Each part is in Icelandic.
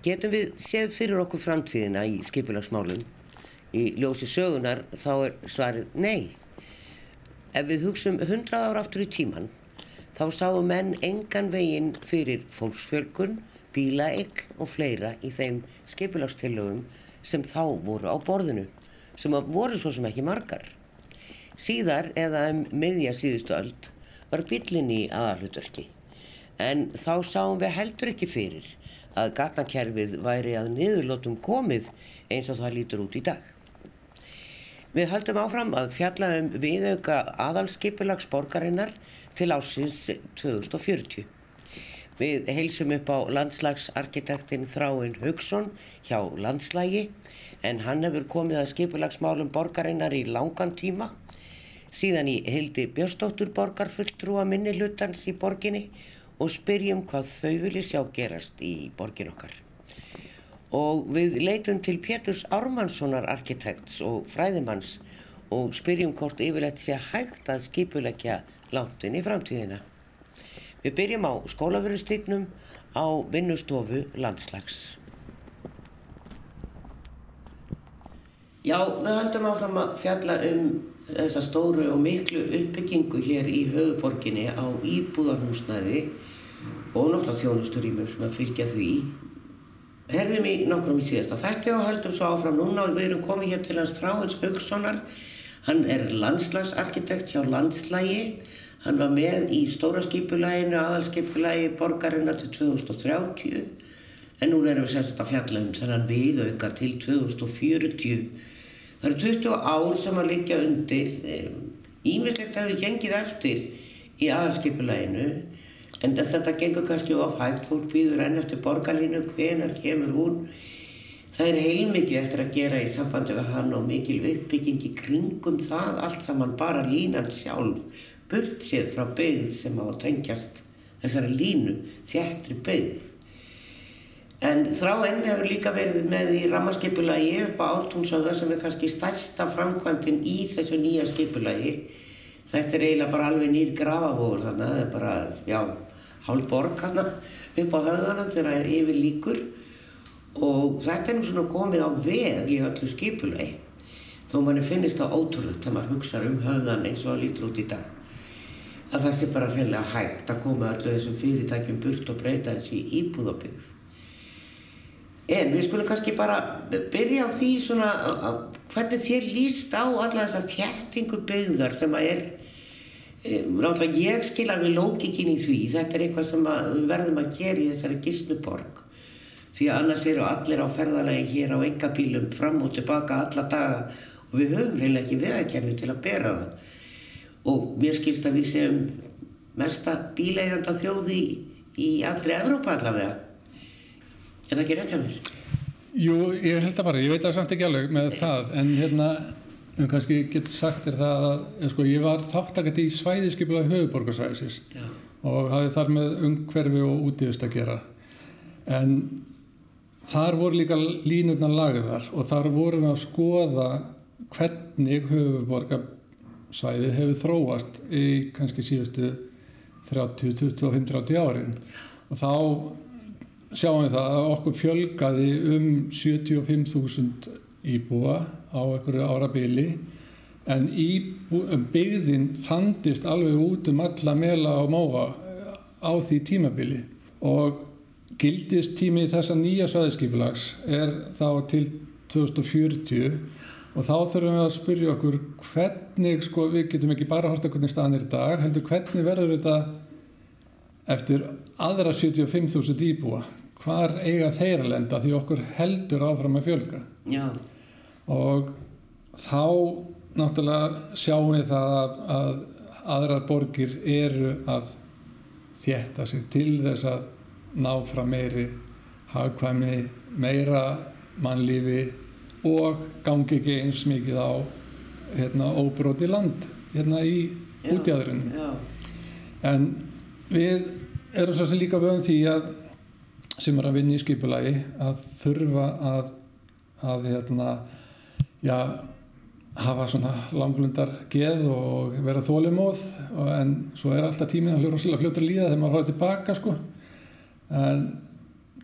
Getum við séð fyrir okkur framtíðina í skipulagsmálum? Í ljósi sögunar þá er svarið nei. Ef við hugsaum 100 ára aftur í tíman þá sáum menn engan veginn fyrir fólksfjölgun, bílaegn og fleira í þeim skipulagstillögum sem þá voru á borðinu, sem voru svo sem ekki margar. Síðar eða um miðja síðustu öld var bílinn í aðalhutverki en þá sáum við heldur ekki fyrir að gatnakerfið væri að niðurlótum komið eins og það lítur út í dag. Við höldum áfram að fjalla um viðauka aðalskipilags borgarinnar til ásins 2040. Við heilsum upp á landslagsarkitektin Þráinn Haugsson hjá landslægi en hann hefur komið að skipilagsmálum borgarinnar í langan tíma. Síðan í hildi Björnstóttur borgarfulltrúa minni hlutans í borginni og spyrjum hvað þau vilja sjá gerast í borgin okkar. Og við leitum til Péturs Ármannssonar arkitekts og fræðimanns og spyrjum hvort yfirleitt sé hægt að skipulegja langt inn í framtíðina. Við byrjum á skólafyrirstíknum á vinnustofu landslags. Já, við höldum áfram að fjalla um þessa stóru og miklu uppbyggingu hér í höfuborginni á íbúðarhúsnaði og náttúrulega þjónusturímur sem að fylgja því. Herðum í nokkrum í síðasta þætti og höldum svo áfram núna og við erum komið hér til hans Þráins Haugssonar. Hann er landslagsarkitekt hjá landslægi. Hann var með í stóra skipulæginu, aðalskipulægi borgarina til 2030 en nú erum við sérst að fjalla um þennan viðauka til 2040. Það eru 20 ár sem að liggja undir. Ímislegt hefur gengið eftir í aðalskipulæginu En þetta gengur kannski of hægt, fólk býður enn eftir borgarlínu, hvenar kemur hún. Það er heilmikið eftir að gera í sambandi við hann og mikil uppbygging í kringum það allt saman bara línan sjálf, burt séð frá byggð sem á að tengjast þessari línu, þjættri byggð. En þráinn hefur líka verið með í rammarskipulagi upp á ártúnsöða sem er kannski stærsta framkvæmdinn í þessu nýja skipulagi. Þetta er eiginlega bara alveg nýr grafavóður þannig að það er bara, já, hálf borg hann upp á höðana þegar það er yfir líkur og þetta er nú svona komið á veg í öllu skipulegi þó manni finnist það ótrúlegt þegar maður hugsa um höðan eins og það lítur út í dag að það sé bara reynilega hægt að koma öllu þessum fyrirtækjum burt og breyta þessi íbúðabyggð en við skulum kannski bara byrja á því svona hvernig þér líst á alla þessa þjættingu byggðar sem að er Náttúrulega ég skil alveg lókikinn í því, þetta er eitthvað sem við verðum að gera í þessari gísnuborg. Því að annars eru allir á ferðalagi hér á engabílum fram og tilbaka alla daga og við höfum reynilega ekki veðakerfi til að bera það. Og mér skilst að við séum mesta bíleiganda þjóði í allri Evrópa allavega. Er það ekki rétt hjá mér? Jú, ég held að bara, ég veit það samt ekki alveg með það, en hérna en kannski getur sagt þér það að sko, ég var þáttakandi í svæðiskipula höfuborgarsvæðisins og hafði þar með umhverfi og útífist að gera. En þar voru líka línurnar lagðar og þar vorum við að skoða hvernig höfuborgarsvæði hefur þróast í kannski síðustu 30, 25, 30 árin. Og þá sjáum við það að okkur fjölgaði um 75.000 íbúa á einhverju árabili en íbú, byggðin þandist alveg út um alla mela og móa á því tímabili. Og gildist tími þessa nýja svæðiskipulags er þá til 2040 og þá þurfum við að spyrja okkur hvernig, sko við getum ekki bara að horta hvernig staðan er í dag, heldur hvernig verður þetta eftir aðra 75.000 íbúa hvar eiga þeir að lenda? Því okkur heldur áfram að fjölga. Já. og þá náttúrulega sjáum við það að, að aðrar borgir eru að þjætta sig til þess að ná frá meiri hagkvæmi, meira mannlífi og gangi ekki eins mikið á hérna, óbróti land hérna í útjæðrunum en við erum svo sem líka vöðum því að sem er að vinna í skipulagi að þurfa að, að hérna, já, hafa svona langlundar geð og vera þólimóð en svo er alltaf tíminn að hljóra svolítið fljóttur líða þegar maður hóður tilbaka sko. En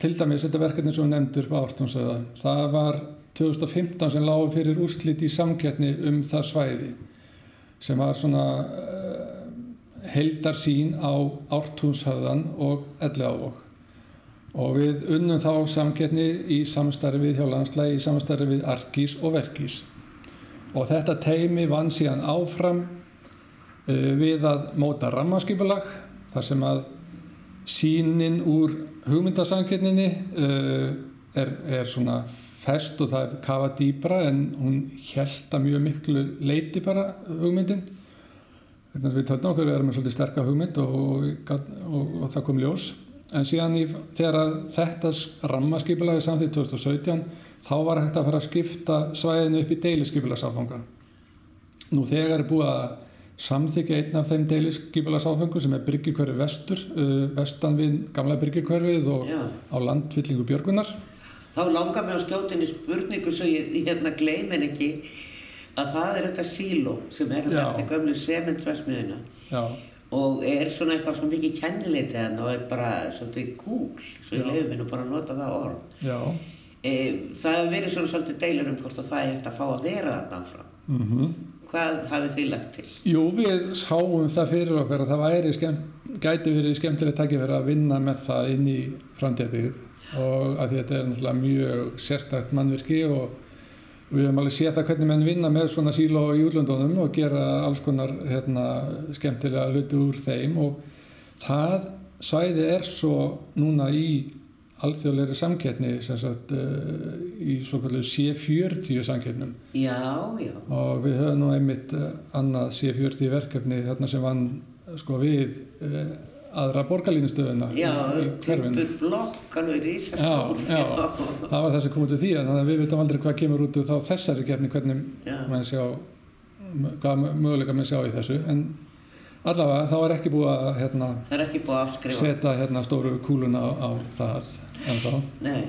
til dæmis þetta verkefni sem við nefndur á ártónsöða, það var 2015 sem lág fyrir úrslit í samkettni um það svæði sem var svona uh, heildar sín á ártónshöðan og elleávok og við unnum þá samkettni í samstarfi við hjá landslægi, í samstarfi við Arkís og Verkís. Og þetta teimi vann síðan áfram uh, við að móta rammarskipulag þar sem að sínin úr hugmyndasamkettninni uh, er, er svona fest og það er kafa dýbra en hún að mjög miklu leiti bara hugmyndin. Þannig að við töldum okkur við erum með svolítið sterka hugmynd og, og, og, og það kom ljós en síðan í, þegar þetta rammaskipilagi samþýtt 2017 þá var hægt að fara að skipta svæðinu upp í deilisskipilagsafanga nú þegar er búið að samþykja einn af þeim deilisskipilagsafangum sem er Bryggikverfi vestur uh, vestan við gamla Bryggikverfið og Já. á landvillingu Björgunar. Þá langar mér inn í spurningu svo ég, ég hérna gleimin ekki að það er þetta síló sem er þetta eftir gömlu sementsvæsmiðuna og er svona eitthvað svo mikið kennileitið hann og er bara svolítið gúl svo ég leiði minn og bara nota það orð. E, það hefur verið svona svolítið deilur um hvort það er hægt að fá að vera þarna fram mm -hmm. hvað hafið þið lagt til? Jú, við sáum það fyrir okkar að það væri skemmt, gæti verið skemmtileg takkifæri að vinna með það inn í framtíðabíð og að þetta er náttúrulega mjög sérstakt mannverki og við höfum alveg séð það hvernig menn vinna með svona síló í útlöndunum og gera alls konar hérna, skemmtilega hluti úr þeim og það svæði er svo núna í alþjóðleiri samkettni sagt, uh, í svo kallu C40 samkettnum já, já. og við höfum nú einmitt uh, annað C40 verkefni þarna sem vann sko, við uh, aðra borgarlínustöðuna Já, timpur blokk alveg rísastór já, já, það var það sem kom út úr því þannig að við veitum aldrei hvað kemur út úr þá þessari gefni hvernig mann sjá hvað möguleika mann sjá í þessu. En allavega þá er ekki búið að hérna, það er ekki búið að afskrifa. setja hérna stóru kúluna á, á það en þá Nei.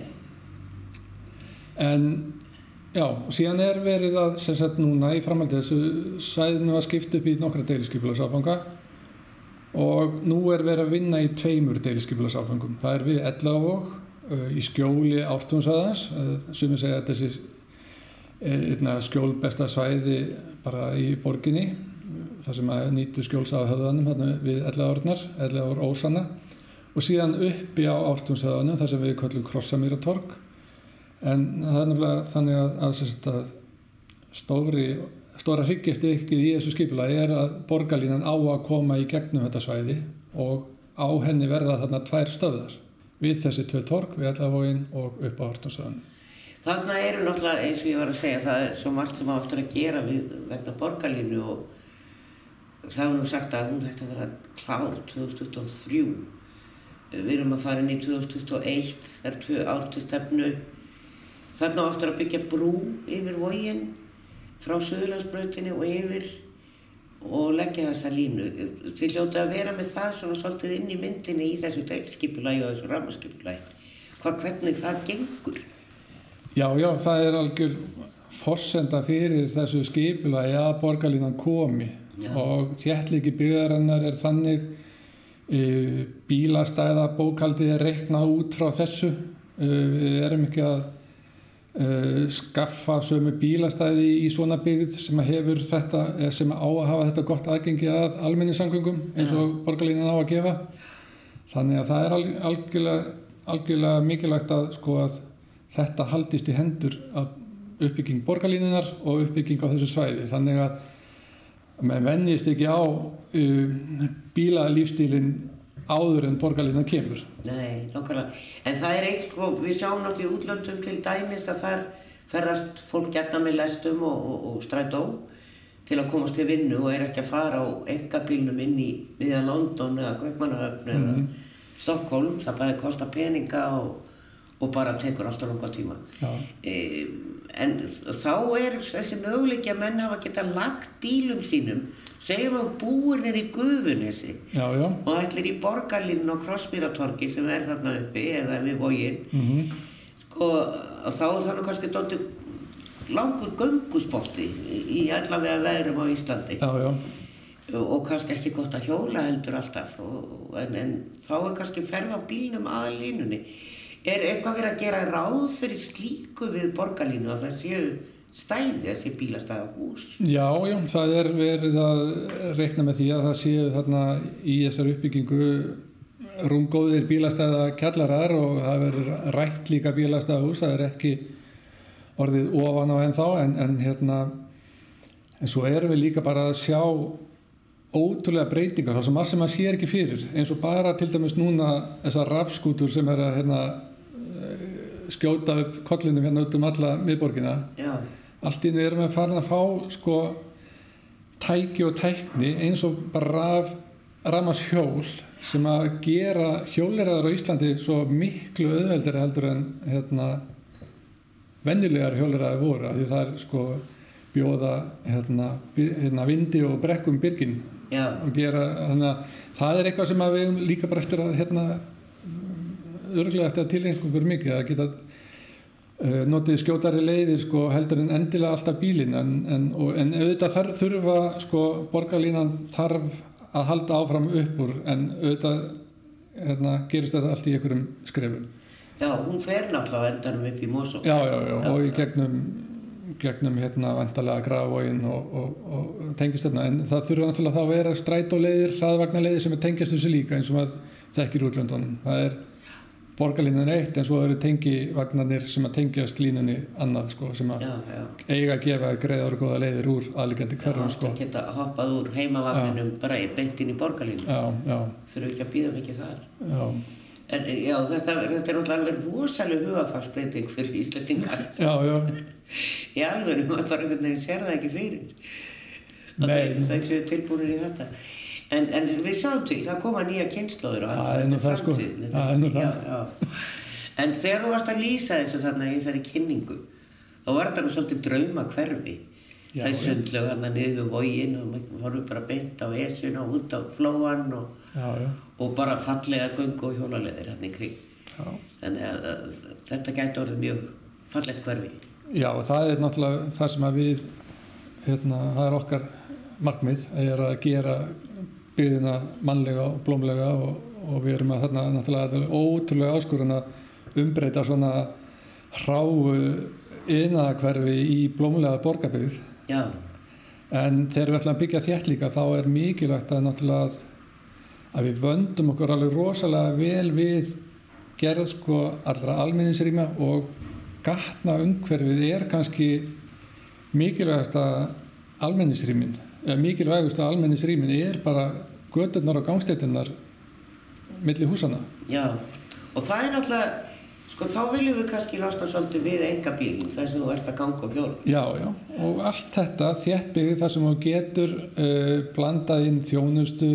en já, síðan er verið að sem sagt núna í framhaldið þessu sæðinu að skipta upp í nokkra deiliskypularsáfanga og nú er verið að vinna í tveimur deiliskyflasáfengum. Það er við Ellavók uh, í skjóli ártúnsæðans uh, sem er segja að þessi uh, skjól besta svæði bara í borginni þar sem að nýtu skjólsáðahöðanum við Ellavórnar, Ellavór Ósanna. Og síðan uppi á ártúnsæðanum þar sem við kallum Krossamýratorg. En það er nefnilega þannig að, að, að stóri stóra hryggjastykkið í þessu skipulagi er að borgarlínan á að koma í gegnum þetta svæði og á henni verða þarna tvær stöðar við þessi tvei tork, við allavógin og upp á Hortonsöðun. Þannig eru náttúrulega eins og ég var að segja það er svo margt sem áttur að gera við vegna borgarlínu og það er nú sagt að hún hætti að vera klár 2023 við erum að fara inn í 2021 það er tvö ár til stefnu. Þannig áttur að byggja brú yfir vóginn frá Suðurlandsbrautinni og yfir og leggja þessa línu. Þið hljótu að vera með það svona svolítið inn í myndinni í þessu skipulagi og þessu rammarskipulagi. Hvað hvernig það gengur? Já, já, það er algjör forsenda fyrir þessu skipulagi að borgarlínan komi já. og þjættliki byggðarannar er þannig e, bílastæða bókaldið er reiknað út frá þessu. E, við erum ekki að skaffa sömu bílastæði í svona byggð sem hefur þetta sem á að hafa þetta gott aðgengi að almenningssangungum eins og ja. borgarlínan á að gefa þannig að það er algjörlega, algjörlega mikilvægt að, sko, að þetta haldist í hendur uppbygging borgarlínunar og uppbygging á þessu svæði þannig að maður vennist ekki á uh, bílalífstílin áður en borgarlínan kemur. Nei, nákvæmlega. En það er eitt sko, við sjáum náttúrulega í útlöndum til dæmis að þar ferðast fólk gætna með lestum og, og, og strætó til að komast til vinnu og er ekki að fara á engabílnum inn í miðan London eða Kaupmannahöfn eða mm. Stockholm. Það bæði kosta peninga og, og bara tekur alltaf langar tíma. E, en þá er þessi möguleiki að menn hafa geta lagt bílum sínum segjum að búin er í Guðunessi og ætlir í borgarlinn og Krossmýratorki sem er þarna uppi eða við vógin mm -hmm. sko þá er þannig kannski dóttu langur gönguspotti í allavega veðrum á Íslandi já, já. og kannski ekki gott að hjóla heldur alltaf og, en, en þá er kannski ferð á bílnum að línunni Er eitthvað verið að gera ráð fyrir slíku við borgarlínu að það séu stæði, þessi bílastæða hús? Já, já, það er verið að reikna með því að það séu þarna í þessar uppbyggingu rungóðir bílastæða kjallarar og það verður rætt líka bílastæða hús, það er ekki orðið ofan á enn þá en, en hérna en svo erum við líka bara að sjá ótrúlega breytingar, það svo marg sem maður sér ekki fyrir eins og bara til dæmis núna þessar rafskútur sem er að hérna, skjóta upp kollinu hérna út um alla miðborgina. Já, allt í einu erum við farin að fá sko tæki og tækni eins og bara raf, ramas hjól sem að gera hjóleraðar á Íslandi svo miklu auðveldir heldur en hérna vennilegar hjóleraði voru því það er sko bjóða hérna, hérna vindi og brekkum byrgin já, og gera þannig að það er eitthvað sem að við líka bara eftir að hérna örglega eftir að tilengja okkur mikið að geta uh, notið skjótari leiðir sko heldur en endilega alltaf bílinn. En, en, og, en auðvitað þar, þurfa sko borgarlínan þarf að halda áfram upp úr en auðvitað hérna, gerist þetta allt í einhverjum skrefum. Já, hún fer náttúrulega endanum upp í Mosó. já, já, já, og í gegnum gegnum hérna vantarlega grafvógin og, og, og tengist þarna. En það þurfa náttúrulega þá að vera strætóleiðir hraðvagnaleiðir sem er tengjast þessu líka eins og maður þekkir útlöndunum. Það er borgarlínan eitt en svo eru tengivagnarnir sem að tengjast línunni annað sko sem að Já, já. eiga að gefa greiðar og góða leiðir úr aðliggjandi hverjum Já, sko að geta hoppað úr heimavagninum bara í beint inn í borgarlínu. já, já, Þurfu ekki að býða mikið þar. já, En já, þetta, þetta er alveg rosalega hugafarsbreyting fyrir Íslandingar. já, já. Í alveg, maður bara einhvern veginn sér það ekki fyrir. Nei. þeir- Þeir séu tilbúinir í þetta. En, en við sjáum til, það koma nýja kynnslóður er sko. framtíðin. En þegar þú varst að lýsa þessu þarna í þessari kynningu, þá var þetta nú svolítið drauma hverfi. Er já. sundlög hann niður við vógin og maður horfum bara beint á esuna og út á flóan og, já, já, og bara fallega göngu og hjólaleðir hann í kring. já. Þannig að, að þetta gæti orðið mjög fallegt hverfi. Já, það er náttúrulega það sem að við, hérna, það er okkar markmið, er að gera byggðina mannlega og blómlega og, og við erum að þarna náttúrulega ótrúlega áskurðan að umbreyta svona hráu yðnaðakverfi í blómlega borgarbyggð. Já, En þegar við ætlum að byggja þétt líka þá er mikilvægt að náttúrulega að, að við vöndum okkur alveg rosalega vel við gerð sko allra almenningsrýma og gatna umhverfið er kannski mikilvægasta almenningsrýmin eða mikilvægasta almenningsrýmin er bara göturnar og gangstéttinnar milli húsana. já. Og það er náttúrulega, sko þá viljum við kannski losna svolítið við enga bílum þar sem þú ert að ganga og hjóla. Já, já, og allt þetta þéttbyggð þar sem þú getur uh, blandað inn þjónustu,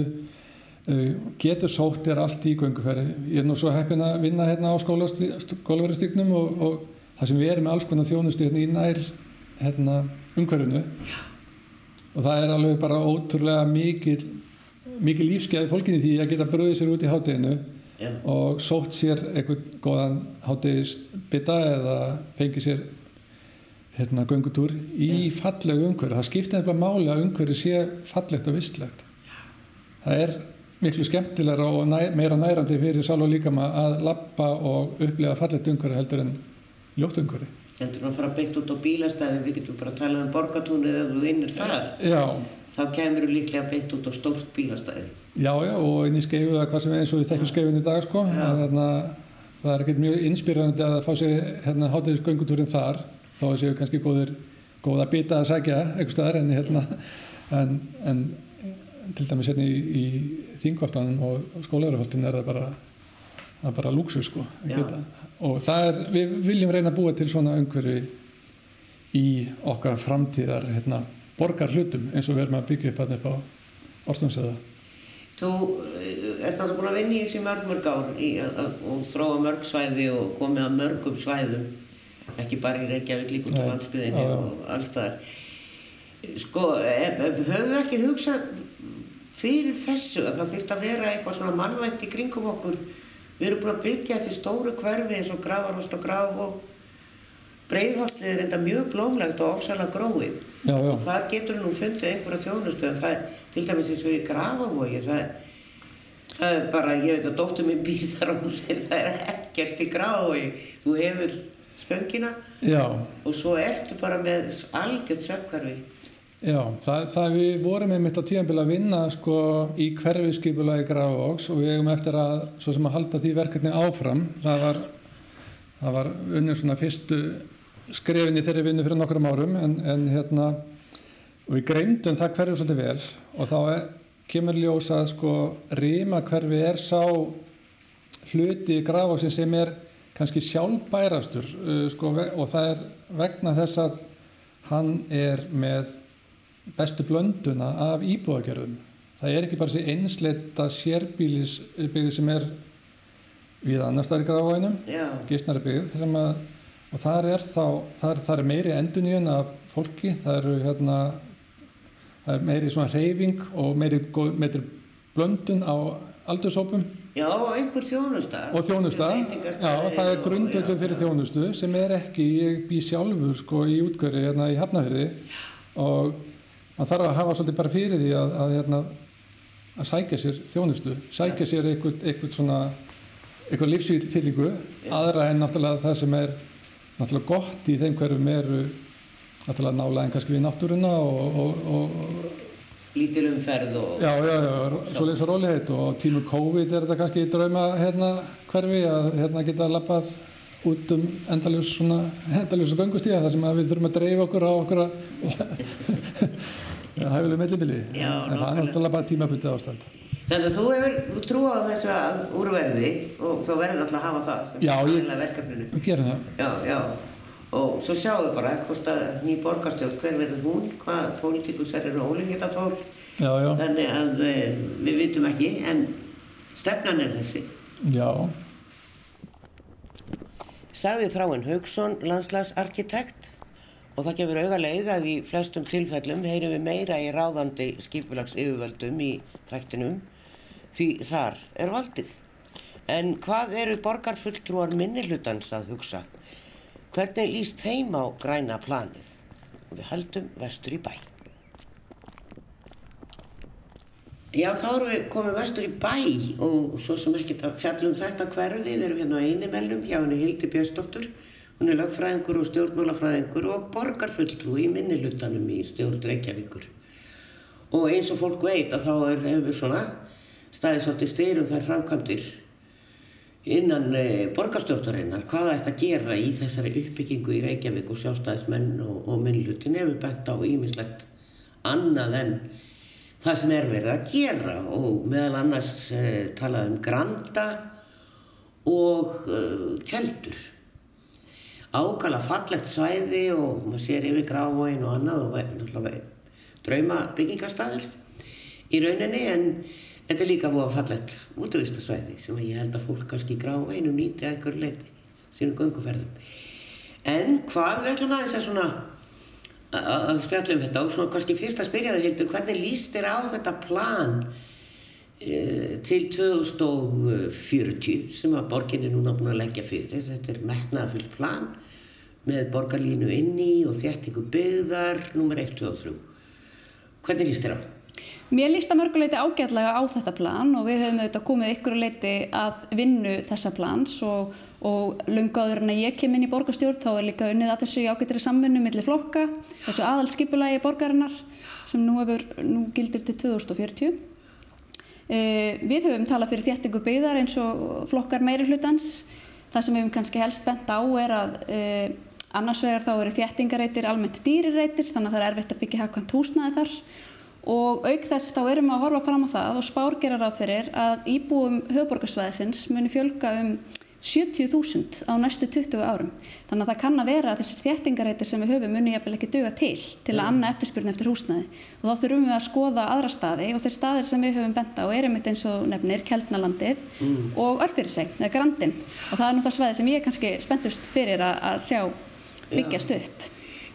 uh, getur sótt þér allt í gönguferði. Ég er nú svo heppin að vinna hérna á skólaverðastygnum og, og það sem við erum með alls konar þjónustu hérna í nær hérna, umhverfinu og það er alveg bara ótrúlega mikil, mikil lífskeið fólkinni því að geta bröðið sér út í hátteginu Já, og sótt sér einhvern góðan hátegisbita eða fengið sér hérna göngutúr í fallegu umhverju. Það skiptir nefnilega máli að umhverju sé fallegt og vistlegt. Það er miklu skemmtilegra og næ, meira nærandi fyrir sál og líkama að lappa og upplega fallegt umhverju heldur en ljótt umhverju. Heldur að fara beint út á bílastæði, við getum bara að tala um borgatúnið ef þú vinnir þar. Já, Þá kemur þú líklega beint út á stórt bílastæði. já, já, og inn í skeifu eða hvað sem er eins og við þekkjum skeifin í dag sko. Að, hérna, það er ekkert mjög inspírandi að fá sér hérna, hátegisgöngutúrin þar að séu kannski góðir, góða bita að sækja einhver staðar en, hérna, en, en til dæmis hérna í, í þingoltanum og skólaverðarholtin er það bara bara lúksus sko að geta. Og er, við viljum reyna að búa til svona umhverfi í okkar framtíðar hérna, borgar hlutum eins og við erum að byggja upp hérna upp á Orstonsöða Þú eh, ert náttúrulega búin að vinna í þessi mörg mörg ár í, að, að, og þróa mörg svæði og komið að mörgum svæðum, ekki bara í Reykjavík líka út á landsbyðinni og allstaðar. Sko, höfum við ekki hugsað fyrir þessu að það þurft að vera eitthvað svona mannvænt í kringum okkur. Við erum búin að byggja þessi stóru hverfi eins og Grafarholt og Graf og Breiðholtið er enda mjög blómlegt og ofsalega gróið. Já, já. Og þar getur nú fundið einhverja þjónustu en það er til dæmis eins og í Grafavogi, það er Það er bara, ég veit að dóttur minn býr þar og hún segir það er ekkert í grái. Þú hefur spöngina Já, og svo ertu bara með algjört svefnkvarfi. Já, það, það við vorum einmitt á tíðanbíl að vinna sko í hverfiskipulagi Grafavogs og við eigum eftir að, að halda því verkefni áfram. Það var, var unnur svona fyrstu skrefin í þeirri vinnu fyrir nokkrum árum en, en hérna, við greimdum það hverfi svolítið vel og þá er, kemur ljós að sko rýma hverfi er sá hluti í Grafavogsin sem er kannski sjálfbærastur uh, sko, og það er vegna þess að hann er með bestu blönduna af íbúðagerðum. Það er ekki bara þessi einsleita sérbílisbyggði sem er við í Grafavoginum, Já, gísnari byggð, sem að, og þar er þá, þar, þar er meiri enduníun af fólki, það eru hérna, það er meiri svona reyfing og meiri, meiri blöndun á aldursópum já, og einhver þjónusta. og þjónusta, já, það er já, fyrir já. þjónustu sem er ekki, ég bý sjálfur sko í útgöri hérna í Hafnafyrði og maður þarf að hafa svolítið bara fyrir því að, að hérna að sækja sér þjónustu, sækja sér einhvern, einhvern svona, einhvern lífsfyllingu, aðra en náttúrulega það sem er náttúrulega gott í þeim hverjum eru náttúrulega nálega en kannski við náttúruna og, og, og Lítil umferð og... Já, já, já, svo leys og róliheit og tímu COVID er þetta kannski drauma hérna hverfi að hérna geta lappað út um endaljus svona endaljus og göngustíða þar sem að við þurfum að dreifa okkur á okkur að hæfileg mellibili Já, en það er náttúrulega bara tímabutið ástand Þannig að þú hefur trú á þessu að úrverði og þá verður náttúrulega að hafa það sem Já, ég- aðeins verkefninu. Við gerum það Já, já. Og svo sjáum við bara hvort að ný borgarstjórn, hver verður hún, hvað pólitíkus er eru ólíkittatól. Já, já, Þannig að e, við vitum ekki, en stefnan er þessi. já, Sagði Þráinn Haugsson, landslagsarkitekt og það gefur augaleg að í flestum tilfellum heyrum við meira í ráðandi skipulags yfirvöldum í þættinum því þar er valdið. En hvað eru borgarfulltrúar minnihlutans að hugsa? Hvernig líst þeim á græna planið? Við höldum vestur í bæ. Já, þá erum við komið vestur í bæ og svo sem ekkert að fjalla um þetta hverfi, við erum hérna á einimellum hjá henni Hildi Björnsdóttur, hún er lagfræðingur og stjórnmálafræðingur og borgarfulltrú í minnilutanum í stjórn Reykjavíkur. Og eins og fólk veit að þá er, hefur svona staðið svolítið styrum þær framkvæmdir innan e, borgarstjórnarinnar hvað það ætti að gera í þessari uppbyggingu í Reykjavík og sjálfstæðismenn og, og minnlutin hefur bent á ímislegt annað en það sem er verið að gera og meðal annars e, talað um granda og e, keldur ákala fallegt svæði og maður sér yfir gráin og annað og náttúrulega drauma byggingarstaður í rauninni en þetta er líka búið fallegt útvistasvæði sem ég held að fólk kannski í gráinum nýti að einhverju leiti sínum gönguferðum. En hvað við ætlum aðeins að svona að spjalla um þetta og svona kannski fyrst að spyrja þig Hildur, hvernig líst þér á þetta plan til 2040 sem að borgin er núna búin að leggja fyrir. Þetta er metnaðafyllt plan með borgarlínu inni og þéttingu byggðar, nummer 1, 2 og 3. Hvernig líst þér á? Mér líst að mörguleiti ágætlega á þetta plan og við höfum auðvitað komið ykkur leiti að vinnu þessa plans og, og lunga áður en að ég kem inn í borgarstjórn þá er líka unnið að þessu í ágættri samvinnu millir flokka, þessu aðalskipulagi borgarinnar sem nú, hefur, nú gildir til 2040. Eh, við höfum talað fyrir þéttingu byggðar eins og flokkar meiri hlutans. Það sem við höfum kannski helst bent á er að eh, annars vegar þá eru þéttingareitir almennt dýrireitir þannig að það er erfitt að byggja hagkvæmt húsnaði þar og auk þess þá erum við að horfa fram á það og spár gera ráð fyrir að íbúum höfuborgarsvæðisins muni fjölga um 70.000 á næstu 20 árum. Þannig að það kann að vera að þessir þéttingareitir sem við höfum muni jafnvel ekki duga til til að anna eftirspurn eftir húsnaði og þá þurfum við að skoða aðra staði og þeir staðir sem við höfum bent á er einmitt eins og nefnir Keldnalandið mm. og Örfyrirseg, eða Grandin og það er nú það svæði sem ég er kannski spenntust fyrir að, að sjá byggjast upp.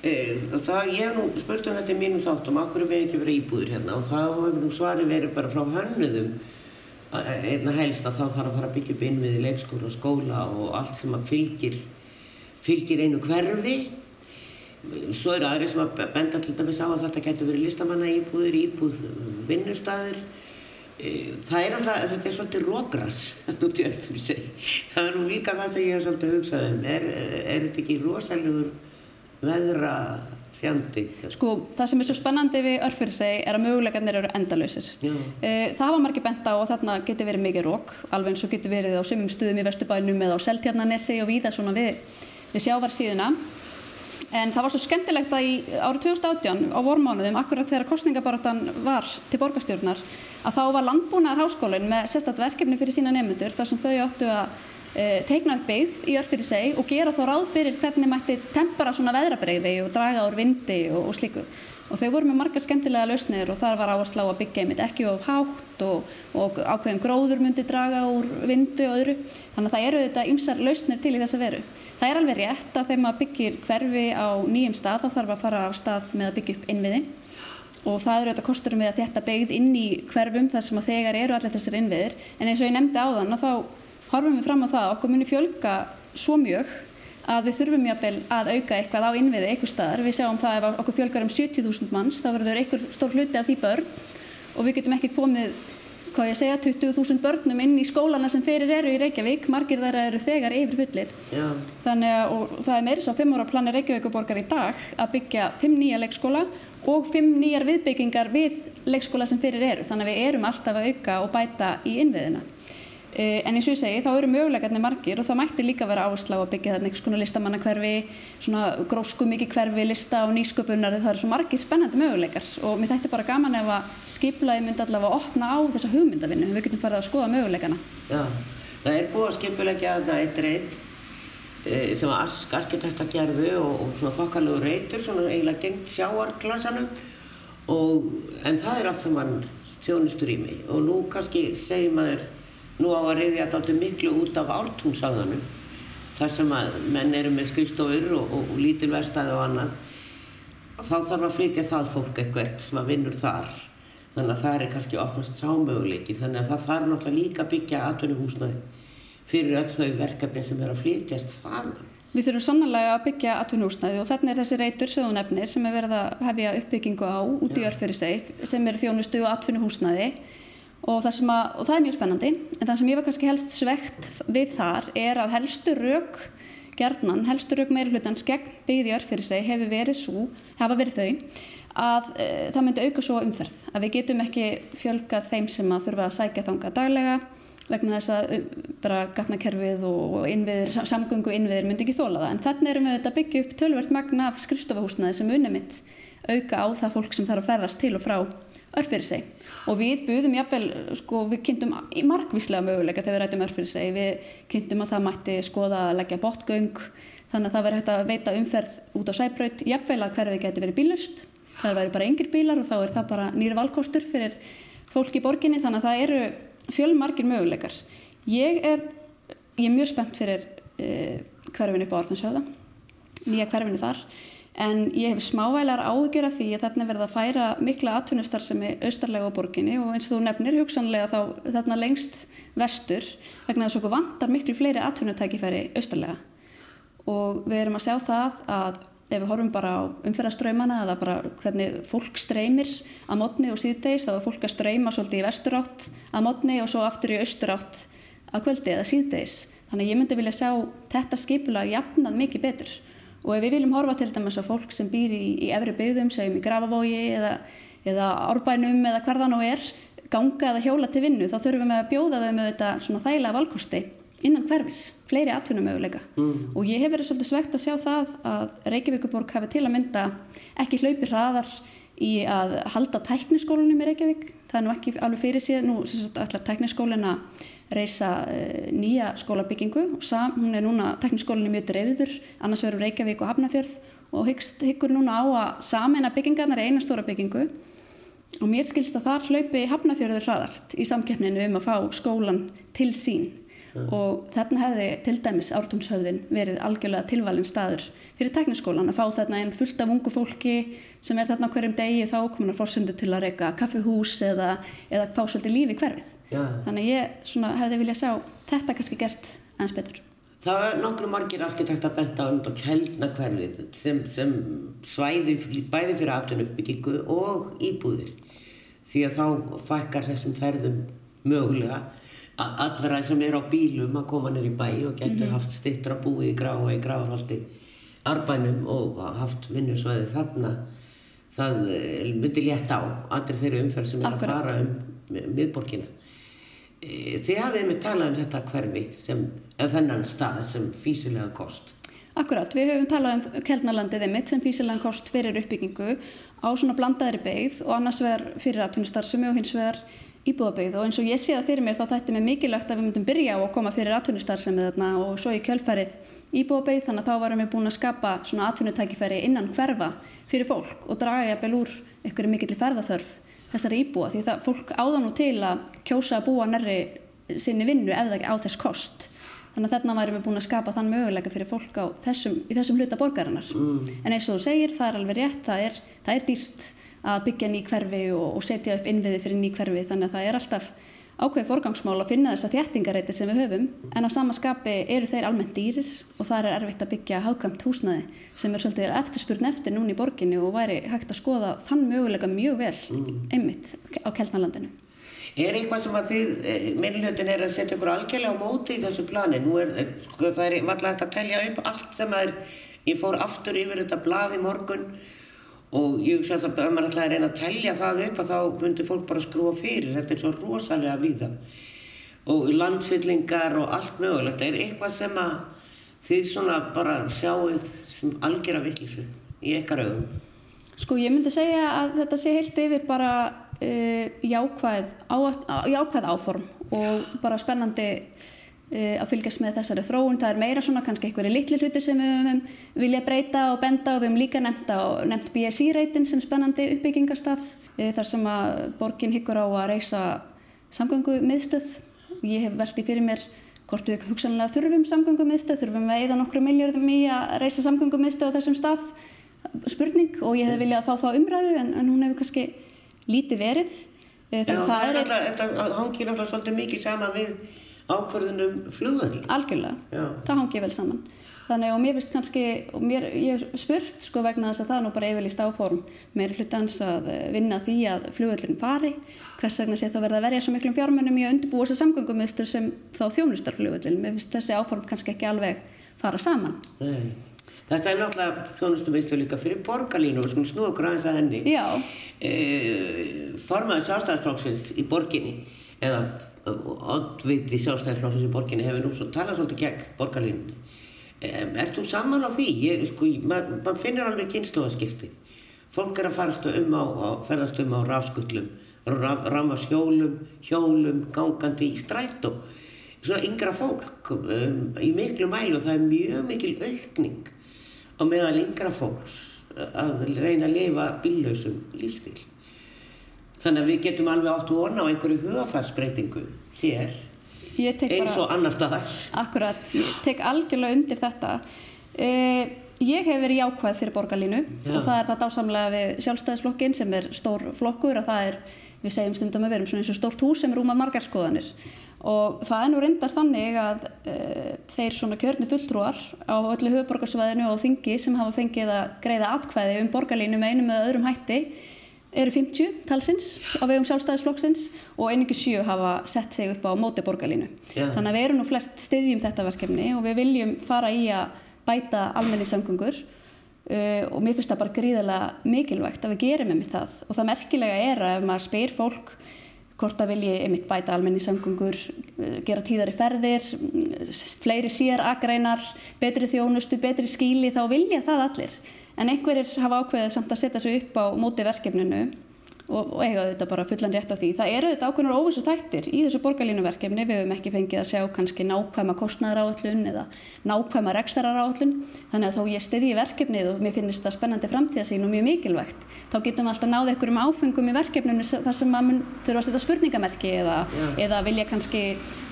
Eh, það, ég hef nú spurt um þetta í mínum þáttum, okkur er við ekki verið íbúðir hérna og þá hefur nú svari verið bara frá hönnuðum einna helst að þá þarf að fara að byggja upp innviði leikskóla, skóla og allt sem að fylgir, fylgir einu hverfi. Svo eru aðri sem að benda til dæmis á að þetta getur verið listamanna íbúðir, íbúð vinnustæður Það er alltaf, þetta er svolítið rógras, það er nú líka það sem ég hef svolítið hugsað um, er, er þetta ekki rosalegur veðra fjandi? Sko, það sem er svo spennandi við örfyrirseg er að möguleikarnir eru endalöysir. Það var margir bent á og þarna getur verið mikið rók, alveg eins og getur verið á sömum stuðum í Vesturbænum eða á Seltjarnanesi og víða svona við, við sjávarsíðuna. En það var svo skemmtilegt að í árið 2018 á vormánuðum, akkurat þegar kostningabaratan var til borgastjórnar, að þá var landbúnaðar háskólinn með sérstatt verkefni fyrir sína nefnundur þar sem þau áttu að teikna upp byggð í örf fyrir seg og gera þá ráð fyrir hvernig mætti tempera svona veðrabreyði og draga úr vindi og, og slíku. Og þau voru með margar skemmtilega lausnir og þar var áherslu á að byggja einmitt ekki of hátt og, og ákveðin gróður myndi draga úr vindi og öðru. Þannig að það eru þetta ymsar lausnir til í þessa veru. Það er alveg rétt að þegar maður byggir hverfi á nýjum stað þá þarf að fara á stað með að byggja upp innviði og það eru þetta kosturum við að þetta byggð inn í hverfum þar sem að þegar eru allir þessir innviðir en eins og ég nefndi á þann að þá horfum við fram á það að okkur muni fjölga svo mjög að við þurfum jafnvel að auka eitthvað á innviði eitthvað staðar. Við sjáum það ef okkur fjölgar um 70.000 manns þá verður einhver stór hluti af því börn og við getum ekki komið hvað ég segja, 20.000 börnum inn í skólana sem fyrir eru í Reykjavík, margir þeirra eru þegar yfir fullir. Já. Þannig að, það er meiris á 5 ára plani Reykjavíkuborgar í dag að byggja 5 nýja leikskóla og 5 nýjar viðbyggingar við leikskóla sem fyrir eru. Þannig að við erum alltaf að auka og bæta í innviðina. En eins og ég segi, þá eru möguleikarnir margir og það mætti líka vera áherslu á að byggja þarna einhvers konar listamannakverfi, svona grósku mikið hverfi, lista og nýsköpunar, það eru svo margir spennandi möguleikar og mér þætti bara gaman ef að skiplaði myndi allavega að opna á þessa hugmyndavinnu, við getum farið að skoða möguleikana. Já, það er búið að skipulegja þarna eitt reynd sem að Ask arkitekta gerðu og, og svona þokkalögur reytur, svona eiginlega gengt sjáarklasanum og en það er allt saman þjónustur í mig og nú kannski segir maður nú á að reyðja þetta miklu út af ártúnsafðanum þar sem að menn eru með skrifstofur og, og, og lítil verstaði og annað. Þá þarf að flytja það fólk eitthvað sem að vinnur þar. Þannig að það er kannski opnast sámöguleiki. Þannig að það þarf náttúrulega líka að byggja atvinnuhúsnaði fyrir öll þau verkefni sem er að flytjast þaðan. Við þurfum sannlega að byggja atvinnuhúsnaði og þarna er þessi reytur sem þú nefnir sem er verið að hefja uppbyggingu á út í örfyrir seg sem eru þjónustu og atvinnuhúsnaði og það, að, og það er mjög spennandi en það sem ég var kannski helst svegt við þar er að helstu rauk gerðnan, helstu rauk meira hlutans gegn byggði örfyrir seg hefur verið svo, hafa verið þau að e, það myndi auka svo umferð. Að við getum ekki fjölgað þeim sem að þurfa að sækja þanga daglega vegna þess að bara gatnakerfið og innviðir, samgöngu innviðir myndi ekki þóla það. En þannig erum við að byggja upp tölvert magna af skrifstofahúsnaði sem unni mitt auka á það fólk sem þarf að ferðast til og frá örfyrir seg og við buðum jafnvel, sko við kynntum margvíslega möguleika þegar við rættum örfyrir seg við kynntum að það mætti skoða að leggja botgöng þannig að það verður hægt að veita umferð út á sæbraut jafnvel að hverfið geti verið bílust það væri bara yngir bílar og þá er það bara nýri valkostur fyrir fólk í borginni þannig að það eru fjölmargir möguleikar. Ég er, ég er mjög spennt fyrir uh, hverfinu upp á Orðinshöfða, nýja hverfinu þar, en ég hef smávælar áhugjur af því að þarna verða að færa mikla atvinnustar sem er austarlega á borginni og eins og þú nefnir hugsanlega þá þarna lengst vestur vegna þess að okkur vantar miklu fleiri atvinnutækifæri austarlega. Og við erum að sjá það að ef við horfum bara á umferðaströymana eða bara hvernig fólk streymir að mótni og síðdeis þá er fólk að streyma svolítið í vesturátt að mótni og svo aftur í austurátt að kvöldi eða síðdeis þannig ég myndi vilja sjá þetta skipula jafnað mikið betur og ef við viljum horfa til dæmis á fólk sem býr í, í efri byggðum, segjum í Grafavogi eða, eða árbænum eða hverðan og er ganga eða hjóla til vinnu þá þurfum við að bjóða þau með þetta svona þægilega valkosti innan hverfis, fleiri atvinnumöguleika mm. og ég hef verið svolítið svegt að sjá það að Reykjavíkuborg hafi til að mynda ekki hlaupi hraðar í að halda tækniskólanum í Reykjavík. Það er nú ekki alveg fyrir síðan nú ætlar tækniskólin að reysa uh, nýja skólabyggingu. Og sam, hún er núna, tækniskólin er mjög dreifður annars verður Reykjavík og Hafnafjörð og hyggst, hyggur núna á að samena byggingarnar er eina stóra byggingu. Og mér skilst að þar hlaupi Hafnafjörður hraðast í samkeppninu um að fá skólan til sín mm. og þarna hefði til dæmis ártumshauðin verið algjörlega tilvalin staður fyrir tekniskólan að fá þarna einn fullt af ungu fólki sem er þarna hverjum degi þá komunar fórsendu til að reyka kaffihús eða, eða fá svolítið lífi hverfið. Ja. Þannig ég hefði viljað sjá þetta kannski gert aðeins betur. Það er nokkru margir arkitekta benda um heldna hverfið sem, sem svæði bæði fyrir atvinnuppbyggingu og íbúðir. því að þá fækkar þessum ferðum mögulega allra sem er á bílum að koma nýra í bæ og getur mm -hmm. haft stittra búið í gráa í gráarhaldi arbænum og haft vinnusvæði þarna það eh, myndi létt á allir þeirri umferð sem er Akkurat. að fara um miðborgina Eh, þið hafið með talað um þetta hverfi sem, en þennan stað sem físilega kost Akkurat, við höfum talað um Kelnalandið einmitt sem físilegan kost fyrir uppbyggingu á svona blandaðri beigð og annars vegar fyrir atvinnustarfsemi og hins vegar íbúðabeigð og eins og ég sé það fyrir mér þá þætti mig mikilvægt að við myndum byrja á að koma fyrir atvinnustarfsemi þarna og svo í kjölfærið íbúðabeigð þannig að þá varum við búin að skapa svona atvinnutækifæri innan hverfa fyrir fólk og draga jafnvel úr einhverju mikill ferðaþörf þessari íbúa því það fólk áða nú til að kjósa að búa nærri sinni vinnu ef það ekki á þess kost Þannig að þarna værum við búin að skapa þann möguleika fyrir fólk þessum, í þessum hluta borgarinnar. Mm. En eins og þú segir, það er alveg rétt, það er, það er dýrt að byggja ný hverfi og, og setja upp innviði fyrir ný hverfi. Þannig að það er alltaf ákveð forgangsmál að finna þessa þjættingareiti sem við höfum. En á samaskapi eru þeir almennt dýrir og það er erfitt að byggja hagkvæmt húsnaði sem er svolítið eftirspurn eftir núni í borginni og væri hægt að skoða þann möguleika mjög vel mm. einmitt á Keltnalandinu. Er eitthvað sem að þið, minnlutin er að setja ykkur algjörlega á móti í þessu plani? Nú er, sko, það er valla hægt að telja upp allt sem að er, ég fór aftur yfir þetta blað í morgun og ég sé að ef maður ætlaði að reyna að telja það upp að þá myndir fólk bara skrúa fyrir, þetta er svo rosalega víða. Og landfyllingar og allt mögulegt, er eitthvað sem að þið svona bara sjáuð sem algjör af vittlísu í ykkar augum? Sko ég myndi segja að þetta sé heilt yfir bara uh, jákvæð, á, jákvæð áform og bara spennandi að fylgjast með þessari þróun. Það er meira svona kannski einhverju litli hluti sem við höfum vilja breyta og benda og við höfum líka nefnt, nefnt BSI-reitin sem spennandi uppbyggingarstað uh, þar sem að borgin hyggur á að reysa samgöngu miðstöð og ég hef veltið fyrir mér hvort við hugsanlega þurfum samgöngu miðstöð, þurfum við eða nokkru miljardum í að reysa samgöngu miðstöð á þessum stað? Spurning og ég hef viljað að fá þá umræðu en, en hún hefur kannski lítið verið. Já, það, það er alltaf, þetta hangir alltaf svolítið mikið saman við ákvörðunum flugvöld Algjörlega, Já. það hangir vel saman þannig og mér finnst kannski og mér, ég hef spurt sko vegna þess að það er nú bara yfirlýst áform er hlutans að vinna því að flugvöldin fari hvers vegna sé þá verða að verja svo miklum fjármennum í að undirbúa þessa samgöngumistur sem þá þjónustar flugvöldin mér finnst þessi áform kannski ekki alveg fara saman Nei. Þetta er náttúrulega þjónustumiðslu líka fyrir borgarlínu og svona snú okkur aðeins að henni. Já. E, formaður sjálfstæðarflokksins í borginni, eða oddviti sjálfstæðarflokksins í borginni hefur nú svo talað svolítið gegn borgarlínunni. E, er þú saman á því? Ég, sko, maður mað finnir alveg kynnslóðaskipti. Fólk er að farast um á, á ferðast um á rafskullum, ramast hjólum, hjólum, gangandi í strætó. Svona yngra fólk um, í miklu mælu og það er mjög mikil aukning á meðal yngra fólks að reyna að lifa bíllausum lífstíl. Þannig að við getum alveg átt vona á einhverju hugafarsbreytingu hér eins og annar staðar. Akkurat, ég tek algjörlega undir þetta. Uh, ég hef verið jákvæð fyrir borgarlínu Já. og það er það dásamlega við sjálfstæðisflokkin sem er stór flokkur og það er, við segjum stundum að við erum svona eins og stórt hús sem er rúma margar skoðanir og það er nú reyndar þannig að uh, þeir svona kjörnu fulltrúar á öllu höfuborgarsvæðinu og þingi sem hafa fengið að greiða atkvæði um borgarlínu með einum eða öðrum hætti eru 50 talsins á vegum sjálfstæðisflokksins og einingi sjö hafa sett sig upp á móti borgarlínu. Yeah. Þannig að við erum nú flest stiðjum þetta verkefni og við viljum fara í að bæta almenningssamgöngur uh, og mér finnst það bara gríðilega mikilvægt að við gerum með mitt það og það merkilega er að ef maður spyr fólk hvort að vilji einmitt bæta almenningssamgöngur, gera tíðari ferðir, fleiri sér agreinar, betri þjónustu, betri skíli, þá vilja það allir. En einhverjir hafa ákveðið samt að setja sig upp á móti verkefninu og, og eiga auðvitað bara fullan rétt á því. Það eru auðvitað ákveðnar óvissu þættir í þessu borgarlínuverkefni. Við hefum ekki fengið að sjá kannski nákvæma kostnæðaráallun eða nákvæma rekstararáallun. Þannig að þó ég í verkefnið og mér finnst það spennandi framtíðasín og mjög mikilvægt, þá getum við alltaf náðið einhverjum áfengum í verkefninu þar sem maður þurfa að setja spurningamerki eða, yeah. eða vilja kannski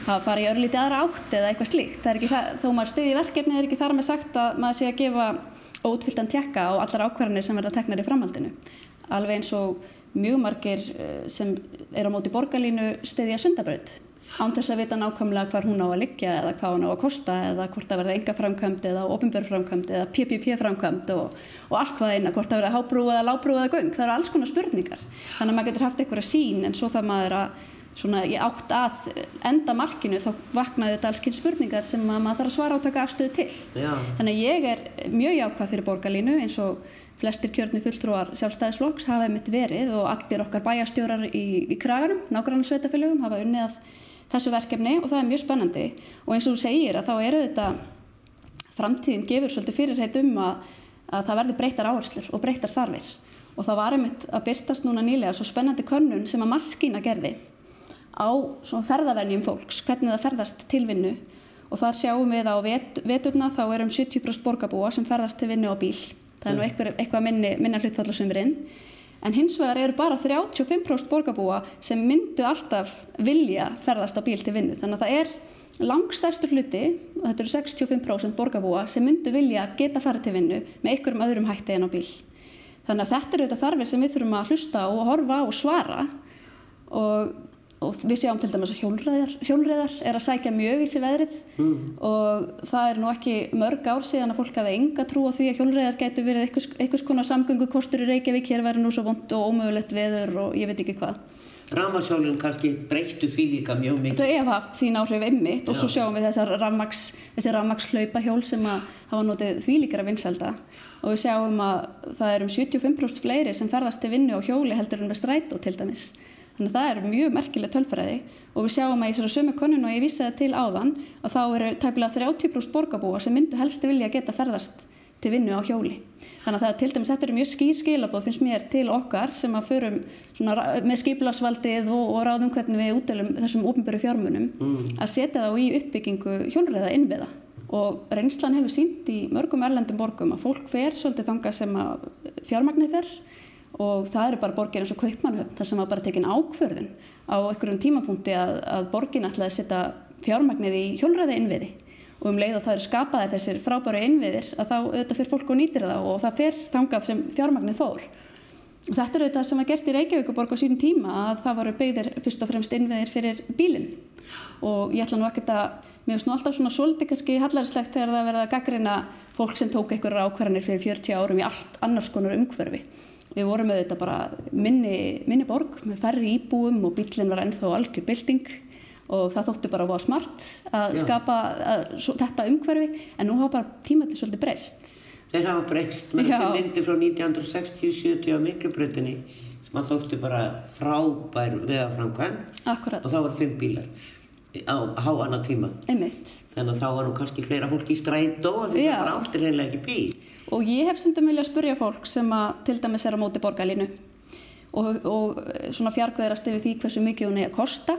hafa farið í örlíti aðra átt eða eitthvað slíkt. Það, þó maður í verkefnið er ekki þar með sagt að maður sé að gefa ótfylgtan tjekka á allar ákvarðanir sem verða teknar í framhaldinu. Alveg eins og mjög margir sem er á móti borgarlínu stiðja sundabraut. án þess að vita nákvæmlega hvar hún á að liggja eða hvað hún á að kosta eða hvort það verða enga framkvæmd eða ofinbjörnframkvæmd eða PPP framkvæmd og, og allt hvað eina, hvort það verða hábrú eða lábrú eða göng, það eru alls konar spurningar þannig að maður getur haft eitthvað sín en svo það maður að svona í átt að enda markinu þá vaknaðu þetta alls kyn spurningar sem maður þarf að svara átaka afstöðu til. Já. þannig að ég er mjög jákvæð fyrir borgarlínu eins og flestir kjörni fulltrúar sjálfstæðisflokks hafa mitt verið og allir okkar bæjarstjórar í, í kraganum, nákvæmlega sveitafélögum hafa unnið að þessu verkefni og það er mjög spennandi. Og eins og þú segir að þá eru þetta framtíðin gefur svolítið fyrirheit um að, að það verður breytar áherslur og breytar þarfir. Og það var einmitt að byrtast núna nýlega svo spennandi könnun sem að maskína gerði á svona ferðavennjum fólks, hvernig það ferðast til vinnu og það sjáum við á vet, veturna þá er um 70% borgarbúa sem ferðast til vinnu á bíl. Það er nú eitthvað, eitthvað minni, minna hlutfall á sömurinn. En hins vegar eru bara 35% borgarbúa sem myndu alltaf vilja ferðast á bíl til vinnu. Þannig að það er langstærstur hluti, og þetta eru 65% borgarbúa, sem myndu vilja geta farið til vinnu með einhverjum öðrum hætti en á bíl. Þannig að þetta eru þetta þarfir sem við þurfum að hlusta og horfa og svara og og við sjáum til dæmis að hjólreðar, hjólreðar er að sækja mjög í sig veðrið mm. og það er nú ekki mörg ár síðan að fólk hafa enga trú á því að hjólreðar getur verið einhvers, einhvers konar samgöngu kostur í Reykjavík, hér verður nú svo vond og ómögulegt veður og ég veit ekki hvað. Ramarsjólun kannski breyttu því líka mjög mikið. Þau hefa haft sín áhrif ymmit og svo sjáum við þessar rammaks, þessi rammaks hlaupahjól sem að hafa notið því líkara vinselda og við sjáum að það er um 75% fleiri sem ferðast til vinnu á hjóli heldur en með strætó til dæmis. Þannig að það er mjög merkileg tölfræði og við sjáum að í svona sömu konun og ég vísi það til áðan að þá eru tæpilega 30% borgarbúa sem myndu helsti vilja geta ferðast til vinnu á hjóli. Þannig að það, til dæmis þetta eru mjög skýr skilabóð finnst mér til okkar sem að förum með skipilarsvaldið og, og ráðum hvernig við útdelum þessum ofnböru fjármunum mm. að setja þá í uppbyggingu hjólriða innviða og reynslan hefur sínt í mörgum erlendum borgum að fólk fer svolítið þanga sem að fjármagnir fer og það eru bara borgir eins og Kaupmannhöfn þar sem var bara tekin ákförðun á einhverjum tímapunkti að, að borgin ætlaði að setja fjármagnið í hjólræði innviði og um leið og það eru skapaðir þessir frábæru innviðir að þá auðvitað fyrir fólk og nýtir það og það fyrir þangað sem fjármagnið fór. Og þetta eru auðvitað sem var gert í Reykjavíkuborg á sínum tíma að það varu byggðir fyrst og fremst innviðir fyrir bílinn. Og ég ætla nú ekkert að, mér finnst nú alltaf svona svolítið kannski hallarslegt þegar það verða að gaggrina fólk sem tók einhverjar ákvarðanir fyrir 40 árum í allt annars konar umhverfi Við vorum þetta bara minni, minni borg með færri íbúum og bílinn var ennþá algjör bilding og það þótti bara að vera smart að Já. skapa að, svo, þetta umhverfi en nú hafa bara tímatið svolítið breyst. Þeir hafa breyst með þessi myndi frá 1960-70 á miklubröðinni sem að þótti bara frábær veðaframkvæm og þá var fimm bílar á háanna tíma. Einmitt. Þannig að þá var nú kannski fleira fólk í stræt og því það bara áttir reynilega ekki bíl. Og ég hef stundum vilja að spurja fólk sem að til dæmis er á móti borgarlínu og, og eh, svona fjarkveðrast yfir því hversu mikið hún er að kosta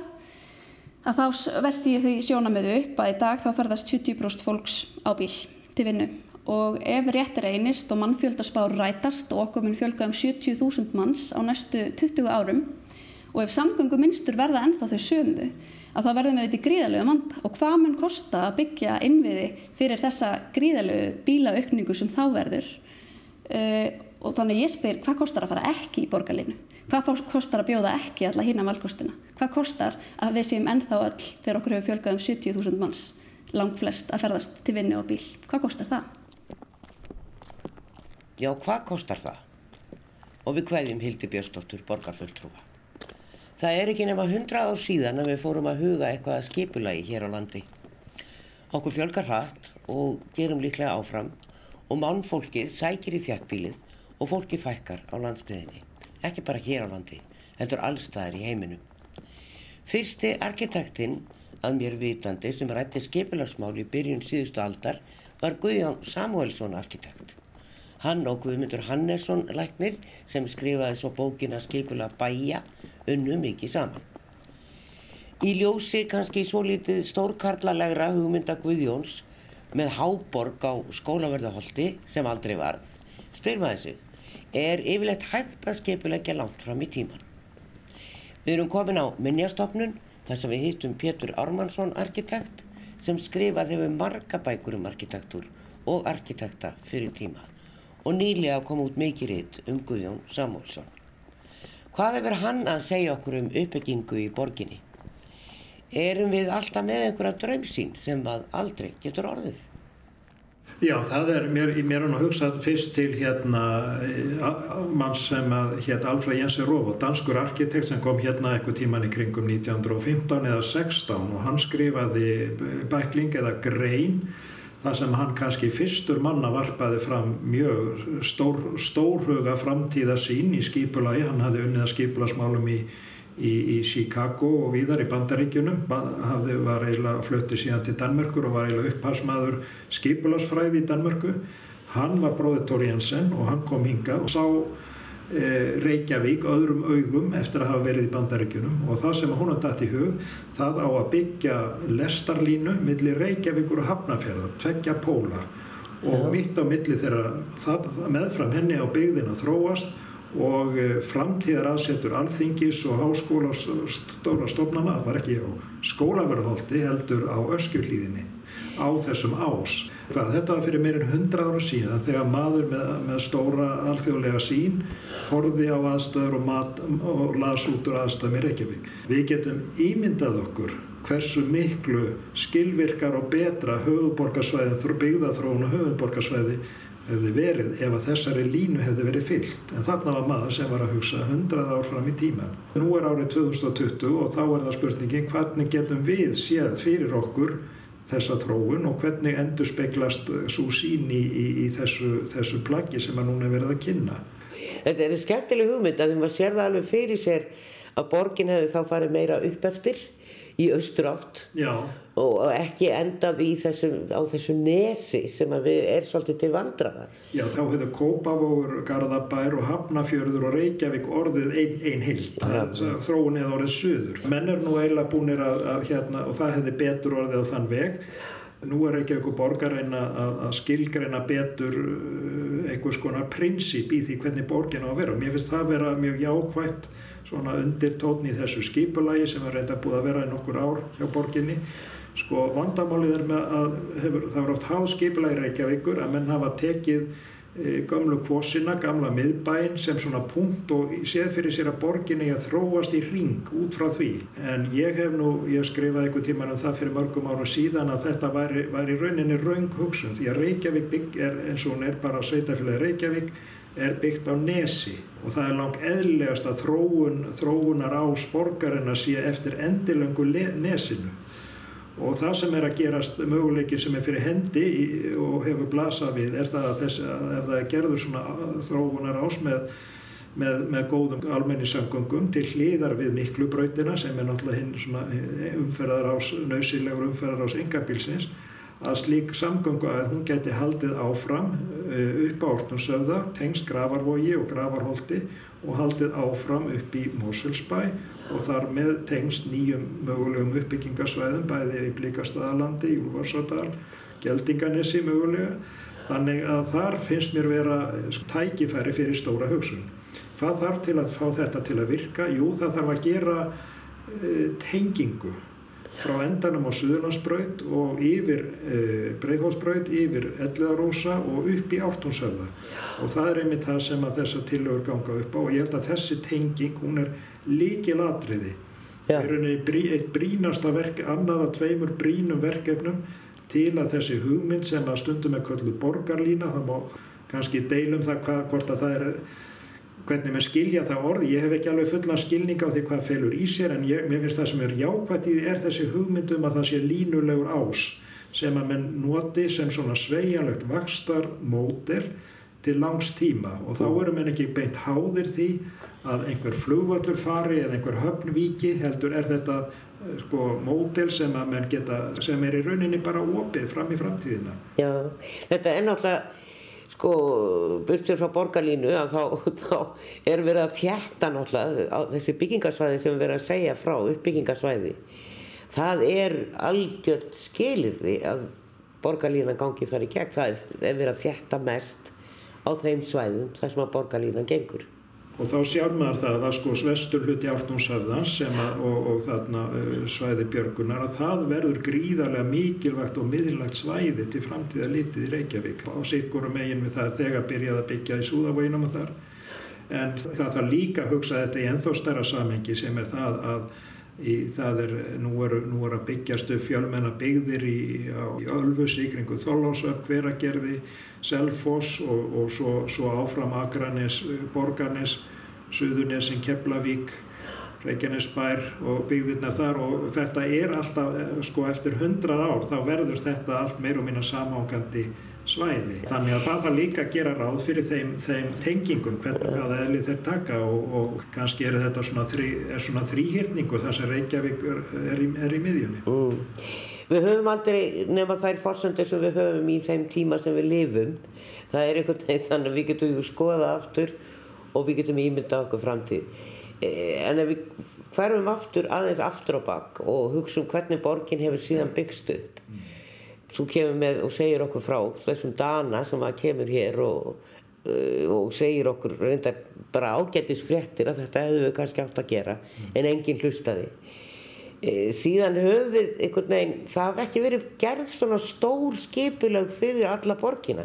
að þá veldi ég því sjónamöðu upp að í dag þá ferðast 70% fólks á bíl til vinnu. Og ef rétt er einist og mannfjöldaspár rætast og okkur mun fjölga um 70.000 manns á næstu 20 árum og ef samgöngu minnstur verða ennþá þau sömu að þá verðum við auðvitað í gríðalögu manda og hvað mun kosta að byggja innviði fyrir þessa gríðalögu bílaaukningu sem þá verður? Uh, og þannig ég spyr hvað kostar að fara ekki í borgarlinu hvað kostar að bjóða ekki alla hína valkostina? Hvað kostar að við séum ennþá öll þegar okkur hefur fjölgað um 70.000 manns langt flest að ferðast til vinnu og bíl? Hvað kostar það? Já, hvað kostar það? Og við hvaðjum Hildi Björnsdóttur borgarfulltrúa Það er ekki nema hundra ár síðan að við fórum að huga eitthvað skipulagi hér á landi. Okkur fjölgar hratt og gerum líklega áfram og mannfólkið sækir í þjattbílið og fólki fækkar á landsbyðinni. Ekki bara hér á landi, heldur allstaðar í heiminu. Fyrsti arkitektinn að mér vitandi sem rætti skipularsmál í byrjun síðustu aldar var Guðjón Samuelsson arkitekt. Hann og Guðmundur Hannesson læknir sem skrifaði svo bókina skipula bæja unnu mikið saman. Í ljósi kannski svo litið stórkarlalegra hugmynda Guðjóns með háborg á skólaverðaholti sem aldrei varð, spyr maður sig, er yfirlegt hægt að skepulegja langt fram í tíman. Við erum komin á minnjastofnun þar sem við hittum Pétur Ármannsson arkitekt sem skrifaði hefur marga bækur um arkitektúr og arkitekta fyrir tíma og nýlega kom út mikið ritt um Guðjón Samuelsson. Hvað hefur hann að segja okkur um uppbyggingu í borginni? erum við alltaf með einhverja draumsýn sem að aldrei getur orðið. Já, það er, mér, mér er nú hugsað fyrst til hérna mann sem að hérna Alfred Jensen Rófald, danskur arkitekt sem kom hérna eitthvað tíman í kringum 1915 eða 16 og hann skrifaði bækling eða grein þar sem hann kannski fyrstur manna varpaði fram mjög stór, stórhuga framtíða sín í skipulagi, hann hafði unnið að skipulasmálum í í, í Chicago og víðar í Bandaríkjunum. Hafði, var eiginlega fluttið síðan til Danmörkur og var eiginlega upphásmaður skipulasfræði í Danmörku. Hann var bróðið Tóri Jensen og hann kom hingað og sá Reykjavík öðrum augum eftir að hafa verið í Bandaríkjunum. Og það sem hún hafði dætt í hug það á að byggja lestarlínu millir Reykjavíkur og Hafnafjörða tveggja póla. Og mitt á milli þeirra meðfram henni á byggðin að þróast og eh, framtíðar aðsetur alþingis og háskóla og stóra stofnana, það var ekki á skólaverðholti heldur á öskjurlíðinni á þessum ás. Hvað, þetta var fyrir meirinn hundra ára síðan þegar maður með, með stóra alþjóðlega sín horfi á aðstæður og, mat, og las út úr aðstæðum í Reykjavík. Við getum ímyndað okkur hversu miklu skilvirkar og betra höfuborgarsvæði, byggðaþróun og höfuborgarsvæði hefði verið ef að þessari línu hefði verið fyllt. En þarna var maður sem var að hugsa 100 ár fram í tíman. Nú er árið 2020 og þá er það spurningin hvernig getum við séð fyrir okkur þessa þróun og hvernig endur speglast svo sín í, í, í þessu, þessu plaggi sem að núna verið að kynna. Þetta er skemmtileg hugmynd að því maður sér það alveg fyrir sér að borgin hefði þá farið meira upp eftir í austrátt og ekki endað þessu, á þessu nesi sem er svolítið til vandraða. Já, þá hefur Kópavóður, Garðabær og Hafnafjörður og Reykjavík orðið einn ein hild, þróun eða orðið söður. Menn er nú eiginlega búinir að, að hérna, og það hefði betur orðið á þann veg. Nú er ekki eitthvað borgarreina að, að skilgreina betur uh, einhvers konar prinsip í því hvernig borgin á að vera. Mér finnst það að vera mjög jákvægt svona undirtótni í þessu skipulagi sem er reynda búið að vera í nokkur ár hjá borginni. Sko vandamálið er með að hefur, það er oft háð skipulagi Reykjavíkur að menn hafa tekið e, gamlu kvosina, gamla miðbæin sem svona punkt og séð fyrir sér að borginni að þróast í ring út frá því. En ég hef nú, ég skrifaði einhver tíman um það fyrir mörgum ára síðan að þetta væri, væri rauninni raung hugsun því að Reykjavík bygg er eins og hún er bara sveitafélagi Reykjavík er byggt á nesi og það er langt eðlilegast að þróun, þróunar á sporgarinn að sé eftir endilöngu nesinu og það sem er að gerast möguleiki sem er fyrir hendi í, og hefur blasað við er það að þess, ef það er gerður svona þróunar ás með, með, með góðum almennisangungum til hlýðar við miklu brautina sem er náttúrulega hinn umferðar ás, nöysilegur umferðar ás yngabilsins að slík samgöngu að hún geti haldið áfram eh, upp á Ortnúsöfða, tengst Gravarvogi og Gravarholti og haldið áfram upp í Mosulsbæ og þar með tengst nýjum mögulegum uppbyggingasvæðum bæði í Blíkastadalandi, Júlvarsadal, Geldinganessi mögulega. Þannig að þar finnst mér vera eh, tækifæri fyrir stóra hugsun. Hvað þarf til að fá þetta til að virka? Jú, það þarf að gera e, tengingu frá endanum á Suðurlandsbraut og yfir e, Breithólsbraut, yfir Elliðarósa og upp í Ártúnshöfða. Og það er einmitt það sem að þessa tilögur ganga upp á og ég held að þessi tenging hún er líkil atriði það er einnig eitt brínasta verk annað að tveimur brínum verkefnum til að þessi hugmynd sem að stundum er köllu borgarlína það má kannski deilum það hvað, hvort að það er hvernig maður skilja það orð. Ég hef ekki alveg fullan skilning á því hvað felur í sér en ég, mér finnst það sem er jákvæmt í því er þessi hugmyndum að það sé línulegur ás sem að mann noti sem svona sveianlegt vakstar mótel til langs tíma. Og þá eru mann ekki beint háðir því að einhver flugvallur fari eða einhver höfnvíki heldur er þetta sko mótel sem að mann geta sem er í rauninni bara opið fram í framtíðina. Já, þetta er náttúrulega sko, sér frá borgarlínu að þá, þá er verið að fjætta náttúrulega þessi byggingarsvæði sem við verðum að segja frá, uppbyggingarsvæði. Það er algjört skilirði að borgarlínan gangi þar í gegn. Það er verið að fjætta mest á þeim svæðum þar sem að borgarlínan gengur og þá sér maður það að sko svestur hluti ártúnshafðans og, og þarna uh, svæði björgunar að það verður gríðarlega mikilvægt og miðlagt svæði til framtíða litið í Reykjavík. Á sitkurum eigin við það þegar byrjaði að byggja í Súðavoginum og þar. En það þarf líka að hugsa þetta í enþá starra samhengi sem er það að í, það er, nú eru, eru að byggjast upp fjölmenna byggðir í, á, í Ölfus, í kringu Þorlásöf, Hveragerði, Selfoss og, og svo, svo áfram Akranes, Borgarnes, Suðunesin, Keflavík, Reykjanesbær og byggðirna þar og þetta er alltaf, sko eftir hundrað ár þá verður þetta allt meir og minna samhángandi svæði. Þannig að það þarf líka að gera ráð fyrir þeim, þeim tengingum hvernig hvaða eðli þeir taka og, og kannski er þetta svona, þrí, er svona þrýhyrningu þar sem Reykjavík er, er, í, er í miðjunni. Mm. Við höfum aldrei nema þær fórsöndir sem við höfum í þeim tíma sem við lifum. Það er einhvern veginn þannig að við getum skoða aftur og við getum ímynda okkur framtíð. Eh, en ef við hverfum aftur aðeins aftur á bakk og hugsa um hvernig borgin hefur síðan byggst upp þú kemur með og segir okkur frá þessum dana sem að kemur hér og, uh, og segir okkur reyndar bara ágættis fréttir að þetta hefur við kannski átt að gera en enginn hlustaði e, síðan höfum við einhvern veginn það hafði ekki verið gerð svona stór skipulag fyrir alla borgina.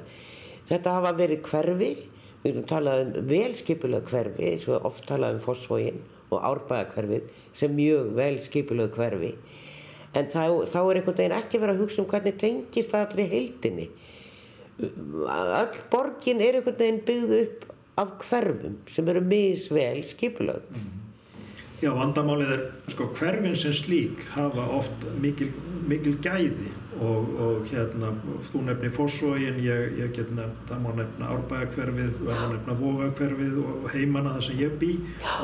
Þetta hafa verið hverfi við erum talað um velskipulag hverfi eins og oft talað um fósfógin og árbæðakverfið sem mjög velskipulag hverfi. En þá, þá er einhvern veginn ekki verið að hugsa um hvernig tengist það allir heildinni. All borgin er einhvern veginn byggð upp af hverfum sem eru misvel skipulöð mm. Já, vandamálið er, sko, hverfin sem slík hafa oft mikil, mikil gæði og, og hérna, þú nefnir Fossvógin, ég, ég get nefna, það má nefna Árbæðakverfið, það má nefna Vógakverfið og heimana það sem ég bý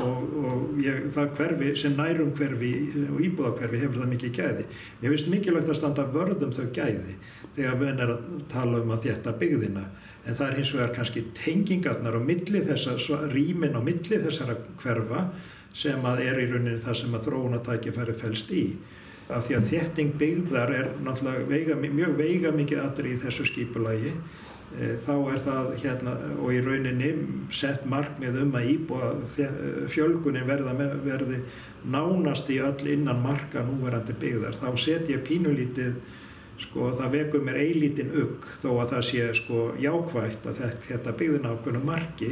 og, og ég, það hverfi sem nærum hverfi og íbúðakverfi hefur það mikið gæði. Mér finnst mikilvægt að standa vörðum þau gæði þegar við erum að tala um að þetta byggðina en það er hins vegar kannski tengingarnar á milli þessar, rýmin á milli þessara hverfa sem að er í rauninni það sem að þróunatækifæri fælst í. Af því að þétting byggðar er náttúrulega veiga, mjög veiga mikið aðri í þessu skipulagi. E, þá er það hérna og í rauninni sett markmið um að íbúa fjölgunin verða verði nánast í öll innan marka núverandi byggðar. Þá set ég pínulítið sko það vekur mér eilítinn ugg þó að það sé sko jákvægt að þetta byggðin ákveðinu marki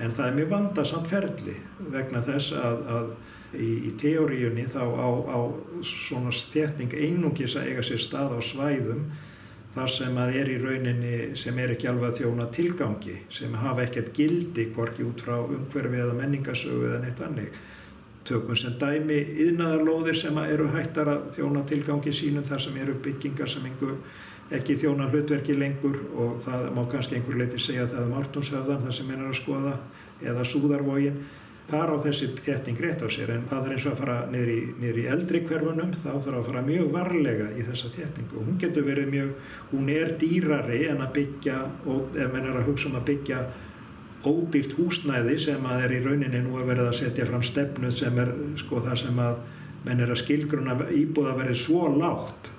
en það er mjög vandarsamt ferli vegna þess að, að í, í teóriunni þá á, á svona stjætning einungis að eiga sér stað á svæðum þar sem að er í rauninni sem er ekki alveg að þjóna tilgangi sem hafa ekkert gildi hvorki út frá umhverfi eða menningasögu eða neitt annig tökum sem dæmi yðnaðarlóðir sem eru hættar að þjóna tilgangi sínum þar sem eru byggingar sem einhver ekki þjóna hlutverki lengur og það má kannski einhver leiti segja það um Ártúnshöfðan þar sem henn er að skoða eða Súðarvógin þar á þessi þétting rétt á sér en það er eins og að fara niður í, niður í eldri hverfunum þá þarf að fara mjög varlega í þessa þéttingu. Og hún getur verið mjög, hún er dýrari en að byggja ef menn er að hugsa um að byggja ódýrt húsnæði sem að er í rauninni nú að verða að setja fram stefnuð sem er sko það sem að menn er að skilgruna íbúða verið svo lágt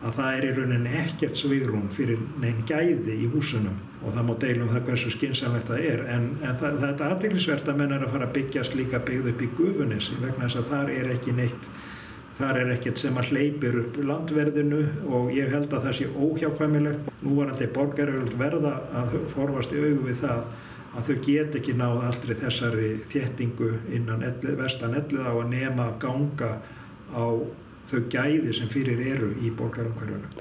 að það er í rauninni ekkert svigrún fyrir neinn gæði í húsunum. Og það má deilum það hversu skinsamlegt það er. En, en það, það er aðdeglisvert að menn er að fara að byggja slíka byggð upp í gufunissi vegna þess að þar er ekki neitt þar er ekkert sem að hleypir upp landverðinu. Og ég held að það sé óhjákvæmilegt. Núvarandi borgaröld verða að forvast í augu við það að þau get ekki náð aldrei þessari þéttingu innan vestan ellið á að nema ganga á þau gæði sem fyrir eru í borgarumhverjunum.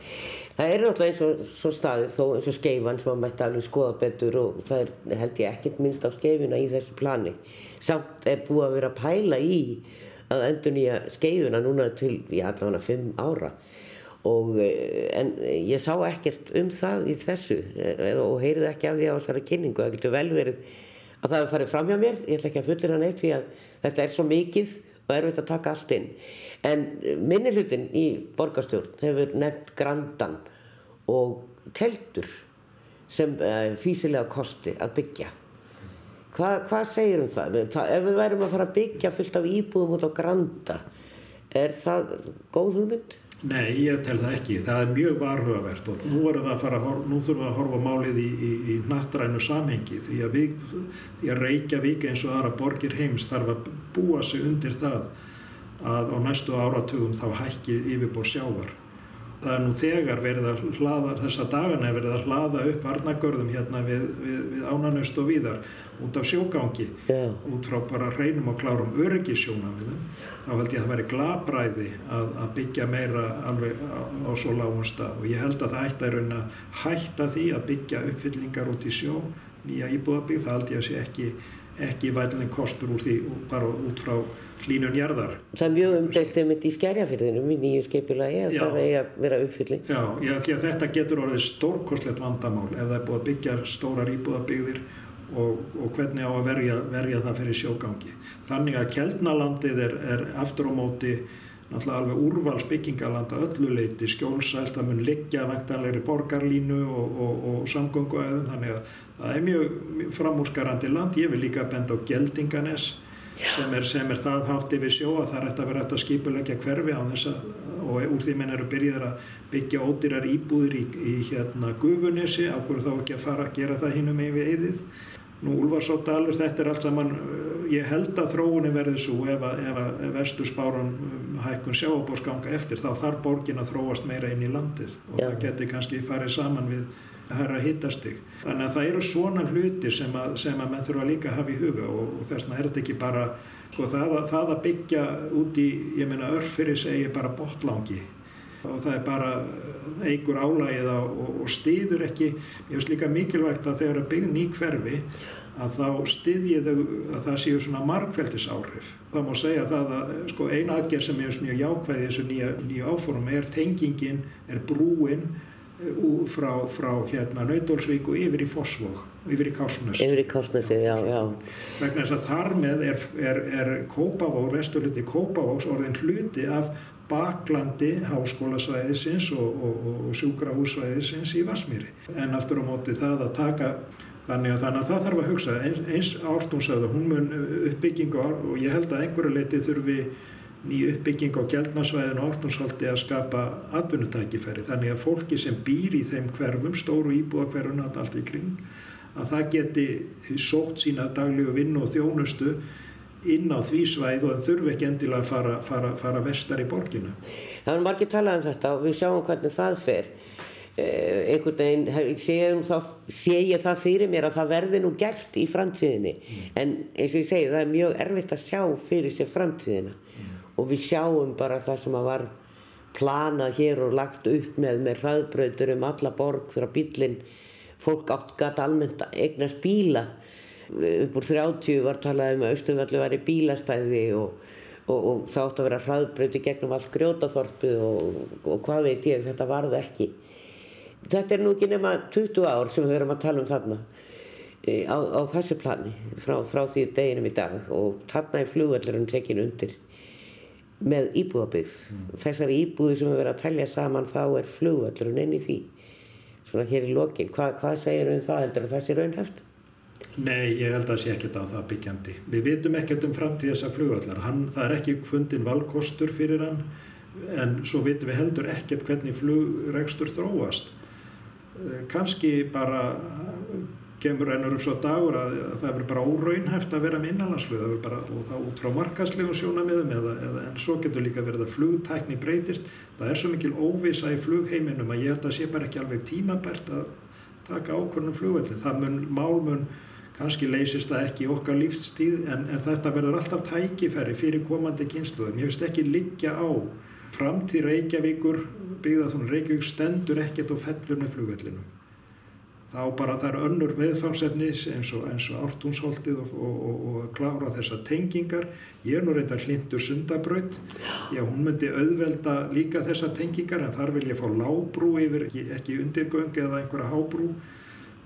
Það er náttúrulega eins og svo staðir þó eins og skeifan sem að mætti alveg skoða betur og það er held ég ekkert minnst á skeifina í þessu plani. Samt er búið að vera að pæla í að endur nýja skeifina núna til í allavega fimm ára og eh, en ég sá ekkert um það í þessu eh, og heyrði ekki af því á þessari kynningu. Það getur vel verið að það er farið fram hjá mér, ég ætla ekki að fullir hann eitt því að þetta er svo mikið og erfitt að taka allt inn en minni hlutin í borgarstjórn hefur nefnt grandan og teltur sem uh, físilega kosti að byggja Hva, hvað segir um það? ef við værum að fara að byggja fullt af íbúðum út á granda er það góð hugmynd? Nei, ég tel það ekki. Það er mjög varhugavert og nú, nú þurfum við að horfa málið í, í, í nattrænu samhengi því að, að Reykjavík eins og aðra borgir heims þarf að búa sig undir það að á næstu áratugum þá hækki yfirbór sjávar það er nú þegar verið að hlaða þessa dagana verið að hlaða upp varnagörðum hérna við, við, við ánanust og víðar út af sjógangi Já. út frá bara reynum og klárum öryggisjónamiðum þá held ég að það væri glabræði að, að byggja meira alveg á, á svo lágum stað. Og ég held að það ætti að raun að hætta því að byggja uppfyllingar út í sjó nýja íbúðabygg, það held ég að sé ekki ekki vælinni kostur úr því bara út frá hlínun jarðar. Það er mjög umdelt einmitt í skærjafyrðinum í nýju skipulagi að það er að vera uppfylling. Já, já, því að þetta getur orðið stórkostlegt vandamál ef það er búið að byggja stórar íbúðabyggðir og, og hvernig á að verja, verja það fyrir sjógangi. Þannig að Kjeldnalandið er, er aftur á móti náttúrulega alveg úrvals byggingalanda öllu leiti, skjólsælt, það mun liggja væntanlegri borgarlínu og, og, og samgönguæðum, þannig að það er mjög, mjög framúrskarandi land. Ég vil líka benda á Geldinganes sem er, sem er það hátt yfir sjó að það eftir að vera að skipulegja hverfi á þess að, og úr því minn eru byrjaðir að byggja ódýrar íbúðir í, í hérna Gufunesi, ákveður þá ekki að fara að gera það hinnum yfir eðið. Nú Úlfarsáttdalur, þetta er allt saman, uh, ég held að þróunin verði svo ef að, ef að verstu spáran um, hækkun sjáabórsganga eftir, þá þarf borgin að þróast meira inn í landið og Já. það geti kannski farið saman við herra hittastig. Þannig að það eru svona hluti sem að, sem að menn þurfa líka að hafa í huga og, og þess vegna er þetta ekki bara, sko það að, það að byggja út í, ég meina örf fyrir segi bara botlangi og það er bara eigur álægið á, og, og stiður ekki, ég veist líka mikilvægt að þegar að byggja ný hverfi að þá styðji þau að það séu svona margfældisáhrif. Það má segja það að sko, eina aðgerð sem er mjög jákvæði þessu nýja, nýja áform er tengingin, er brúin frá, frá hérna Nautólsvík og yfir í Fossvog, yfir í Kársnöst. Yfir í Kásnesi, já, já. Vegna þess að þar með er, er, er Kópavór, vesturluti Kópavóks orðin hluti af baklandi háskólasvæðisins og, og, og, og sjúkrahúsvæðisins í Vasmíri. En aftur á móti það að taka Þannig að, þannig að það þarf að hugsa, eins, eins ártún sagði, hún mun uppbyggingu og ég held að einhverju leiti þurfi ný uppbygging á gældnarsvæðinu og ártúnshaldi að skapa atvinnutækifæri. Þannig að fólki sem býr í þeim hverfum, stóru íbúðakverfuna allt í kring, að það geti sótt sína daglegu vinnu og þjónustu inn á því svæð og það þurfi ekki endilega að fara, fara, fara vestar í borgina. Það er margir talað um þetta og við sjáum hvernig það fer. Eh, einhvern veginn sé ég það fyrir mér að það verði nú gert í framtíðinni en eins og ég segi það er mjög erfitt að sjá fyrir sér framtíðina og við sjáum bara það sem að var planað hér og lagt upp með með hraðbrautur um alla borg þegar bílinn fólk átt gætt almennt að eignast bíla. Upp úr 30 var talað um að Austurvallu var í bílastæði og, og, og það átt að vera hraðbrauti gegnum allt grjótaþorpið og, og hvað veit ég, þetta varð ekki. Þetta er nú ekki nema 20 ár sem við erum að tala um þarna e, á, á þessu plani frá, frá því deginum í dag. Og þarna er flugvöllurinn tekin undir með íbúðabyggð þessari íbúði sem við verðum að telja saman þá er flugvöllurinn inn í því svona hér í lokin Hva, hvað segir um það heldur að það sé raunhæft? Nei, ég held að það sé ekkert á það byggjandi. Við vitum ekkert um framtíð þessa flugvallar. Hann, það er ekki fundin valkostur fyrir hann en svo vitum við heldur ekkert hvernig flugregstur þróast. Eh, Kanski bara kemur ennur upp svo dagur að, að það verður bara óraunhæft að vera með innanlandsflug bara, og það út frá markaslegum sjónamiðum eða, eða, en svo getur líka verið að flugtækni breytist. Það er svo mikil óvisa í flugheiminum að ég held að sé bara ekki alveg tímabært að taka ákvörnum flugvellin það mun, mál mun kannski leysist það ekki í okkar lífstíð en, en þetta verður alltaf tækifæri fyrir komandi kynsluðum ég veist ekki liggja á. Framtíð Reykjavíkur byggðaþún Reykjavík stendur ekkert og fellur með flugvellinum þá bara það er önnur veðfámsefnis eins og, og ártúnsholtið og, og, og, klára þessar tengingar. Ég er nú reyndar hlindur sundabraut að hún myndi auðvelda líka þessar tengingar en þar vil ég fá lábrú yfir, ekki, ekki undirgöng eða einhverja hábrú.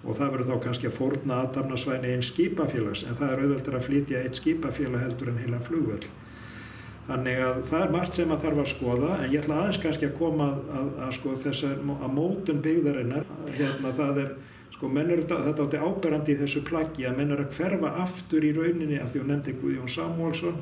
Og það verður þá kannski að forna aðdamnasvæni einn skipafélags en það er auðveldar að flytja eitt skipafélag heldur en heila flugvöll. Þannig að það er margt sem að þarf að skoða en ég ætla aðeins kannski að koma að, að, að sko þessar að mótun byggðarinnar. Hérna það er sko menn eru þetta átti áberandi í þessu plaggi að menn eru að hverfa aftur í rauninni af því hún nefndi Guðjón Samuelsson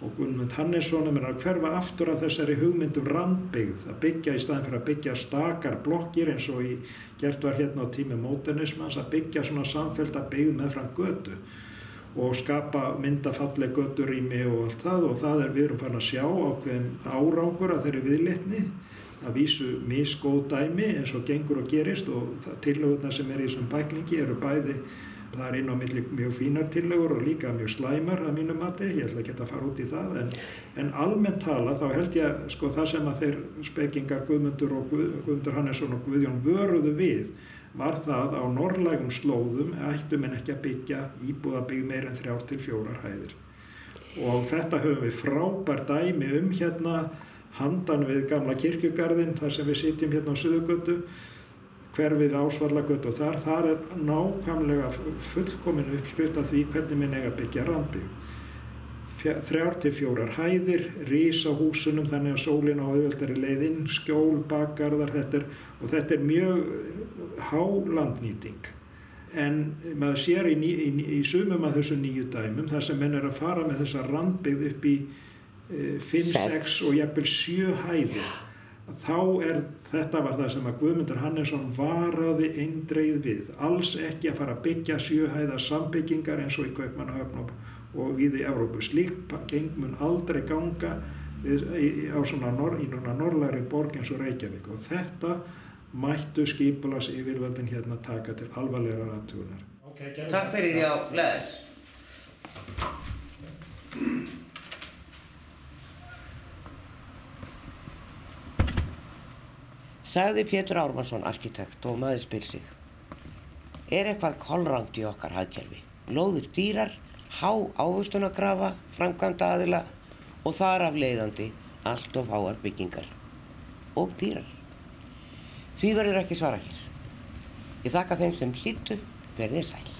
og Guðmund Hannesson að menn eru að hverfa aftur að þessari hugmyndum randbyggð að byggja í staðin fyrir að byggja stakar blokkir eins og í gert var hérna á tími móternismans að byggja svona samfélta byggð með fram götu og skapa myndafalleg götturými og allt það. Og það er við erum farin að sjá ákveðin árangur að þeirri viðlitni að vísu misgóð dæmi eins og gengur og gerist og tillögurna sem er í þessum bæklingi eru bæði það er inn á milli mjög fínar tillögur og líka mjög slæmar að mínu mati, ég ætla ekki að fara út í það en, en almennt tala þá held ég sko það sem að þeir spekingar Guðmundur og Guð, Guðmundur Hannesson og Guðjón vöruðu við var það á norrlægum slóðum ættum en ekki að byggja íbúðabygg meir en þrjár til fjórar hæðir. Og þetta höfum við frábær dæmi um hérna handan við gamla kirkjugarðin þar sem við sitjum hérna á Suðugötu hverfið ásvallagötu og þar, þar er nákvæmlega fullkomin uppskrift að því hvernig minn eiga byggja rambið þrjár til fjórar hæðir, rísa húsunum þannig að sólin á auðvöldari leiðinn, skjól, bakgarðar þetta er, og þetta er mjög há landnýting. En maður sér í, í, í, sumum af þessu nýju dæmum þar sem menn er að fara með þessa randbyggð upp í 5, 6 og jæfnvel 7 hæðir. Þá er þetta var það sem að Guðmundur Hannesson varaði eindreið við. Alls ekki að fara að byggja sjöhæða sambyggingar eins og í Kaupmannahöfn og, við í Európu slíkt geng mun aldrei ganga við, í, á svona, nor, í núna norrlæri borg eins og Reykjavík. Og þetta mættu skipulas yfirvöldin hérna taka til alvarleira aðtugunar okay, Takk fyrir já, les Sagði Pétur Ármarsson, arkitekt og maður spyr sig. Er eitthvað kollrangt í okkar hagkerfi? Lóður dýrar, há áhustunagrafa, framkvæmda aðila og þar af leiðandi allt of háar byggingar. Og dýrar. Því verður ekki svara hér. Ég þakka þeim sem hlýttu verðið sæl.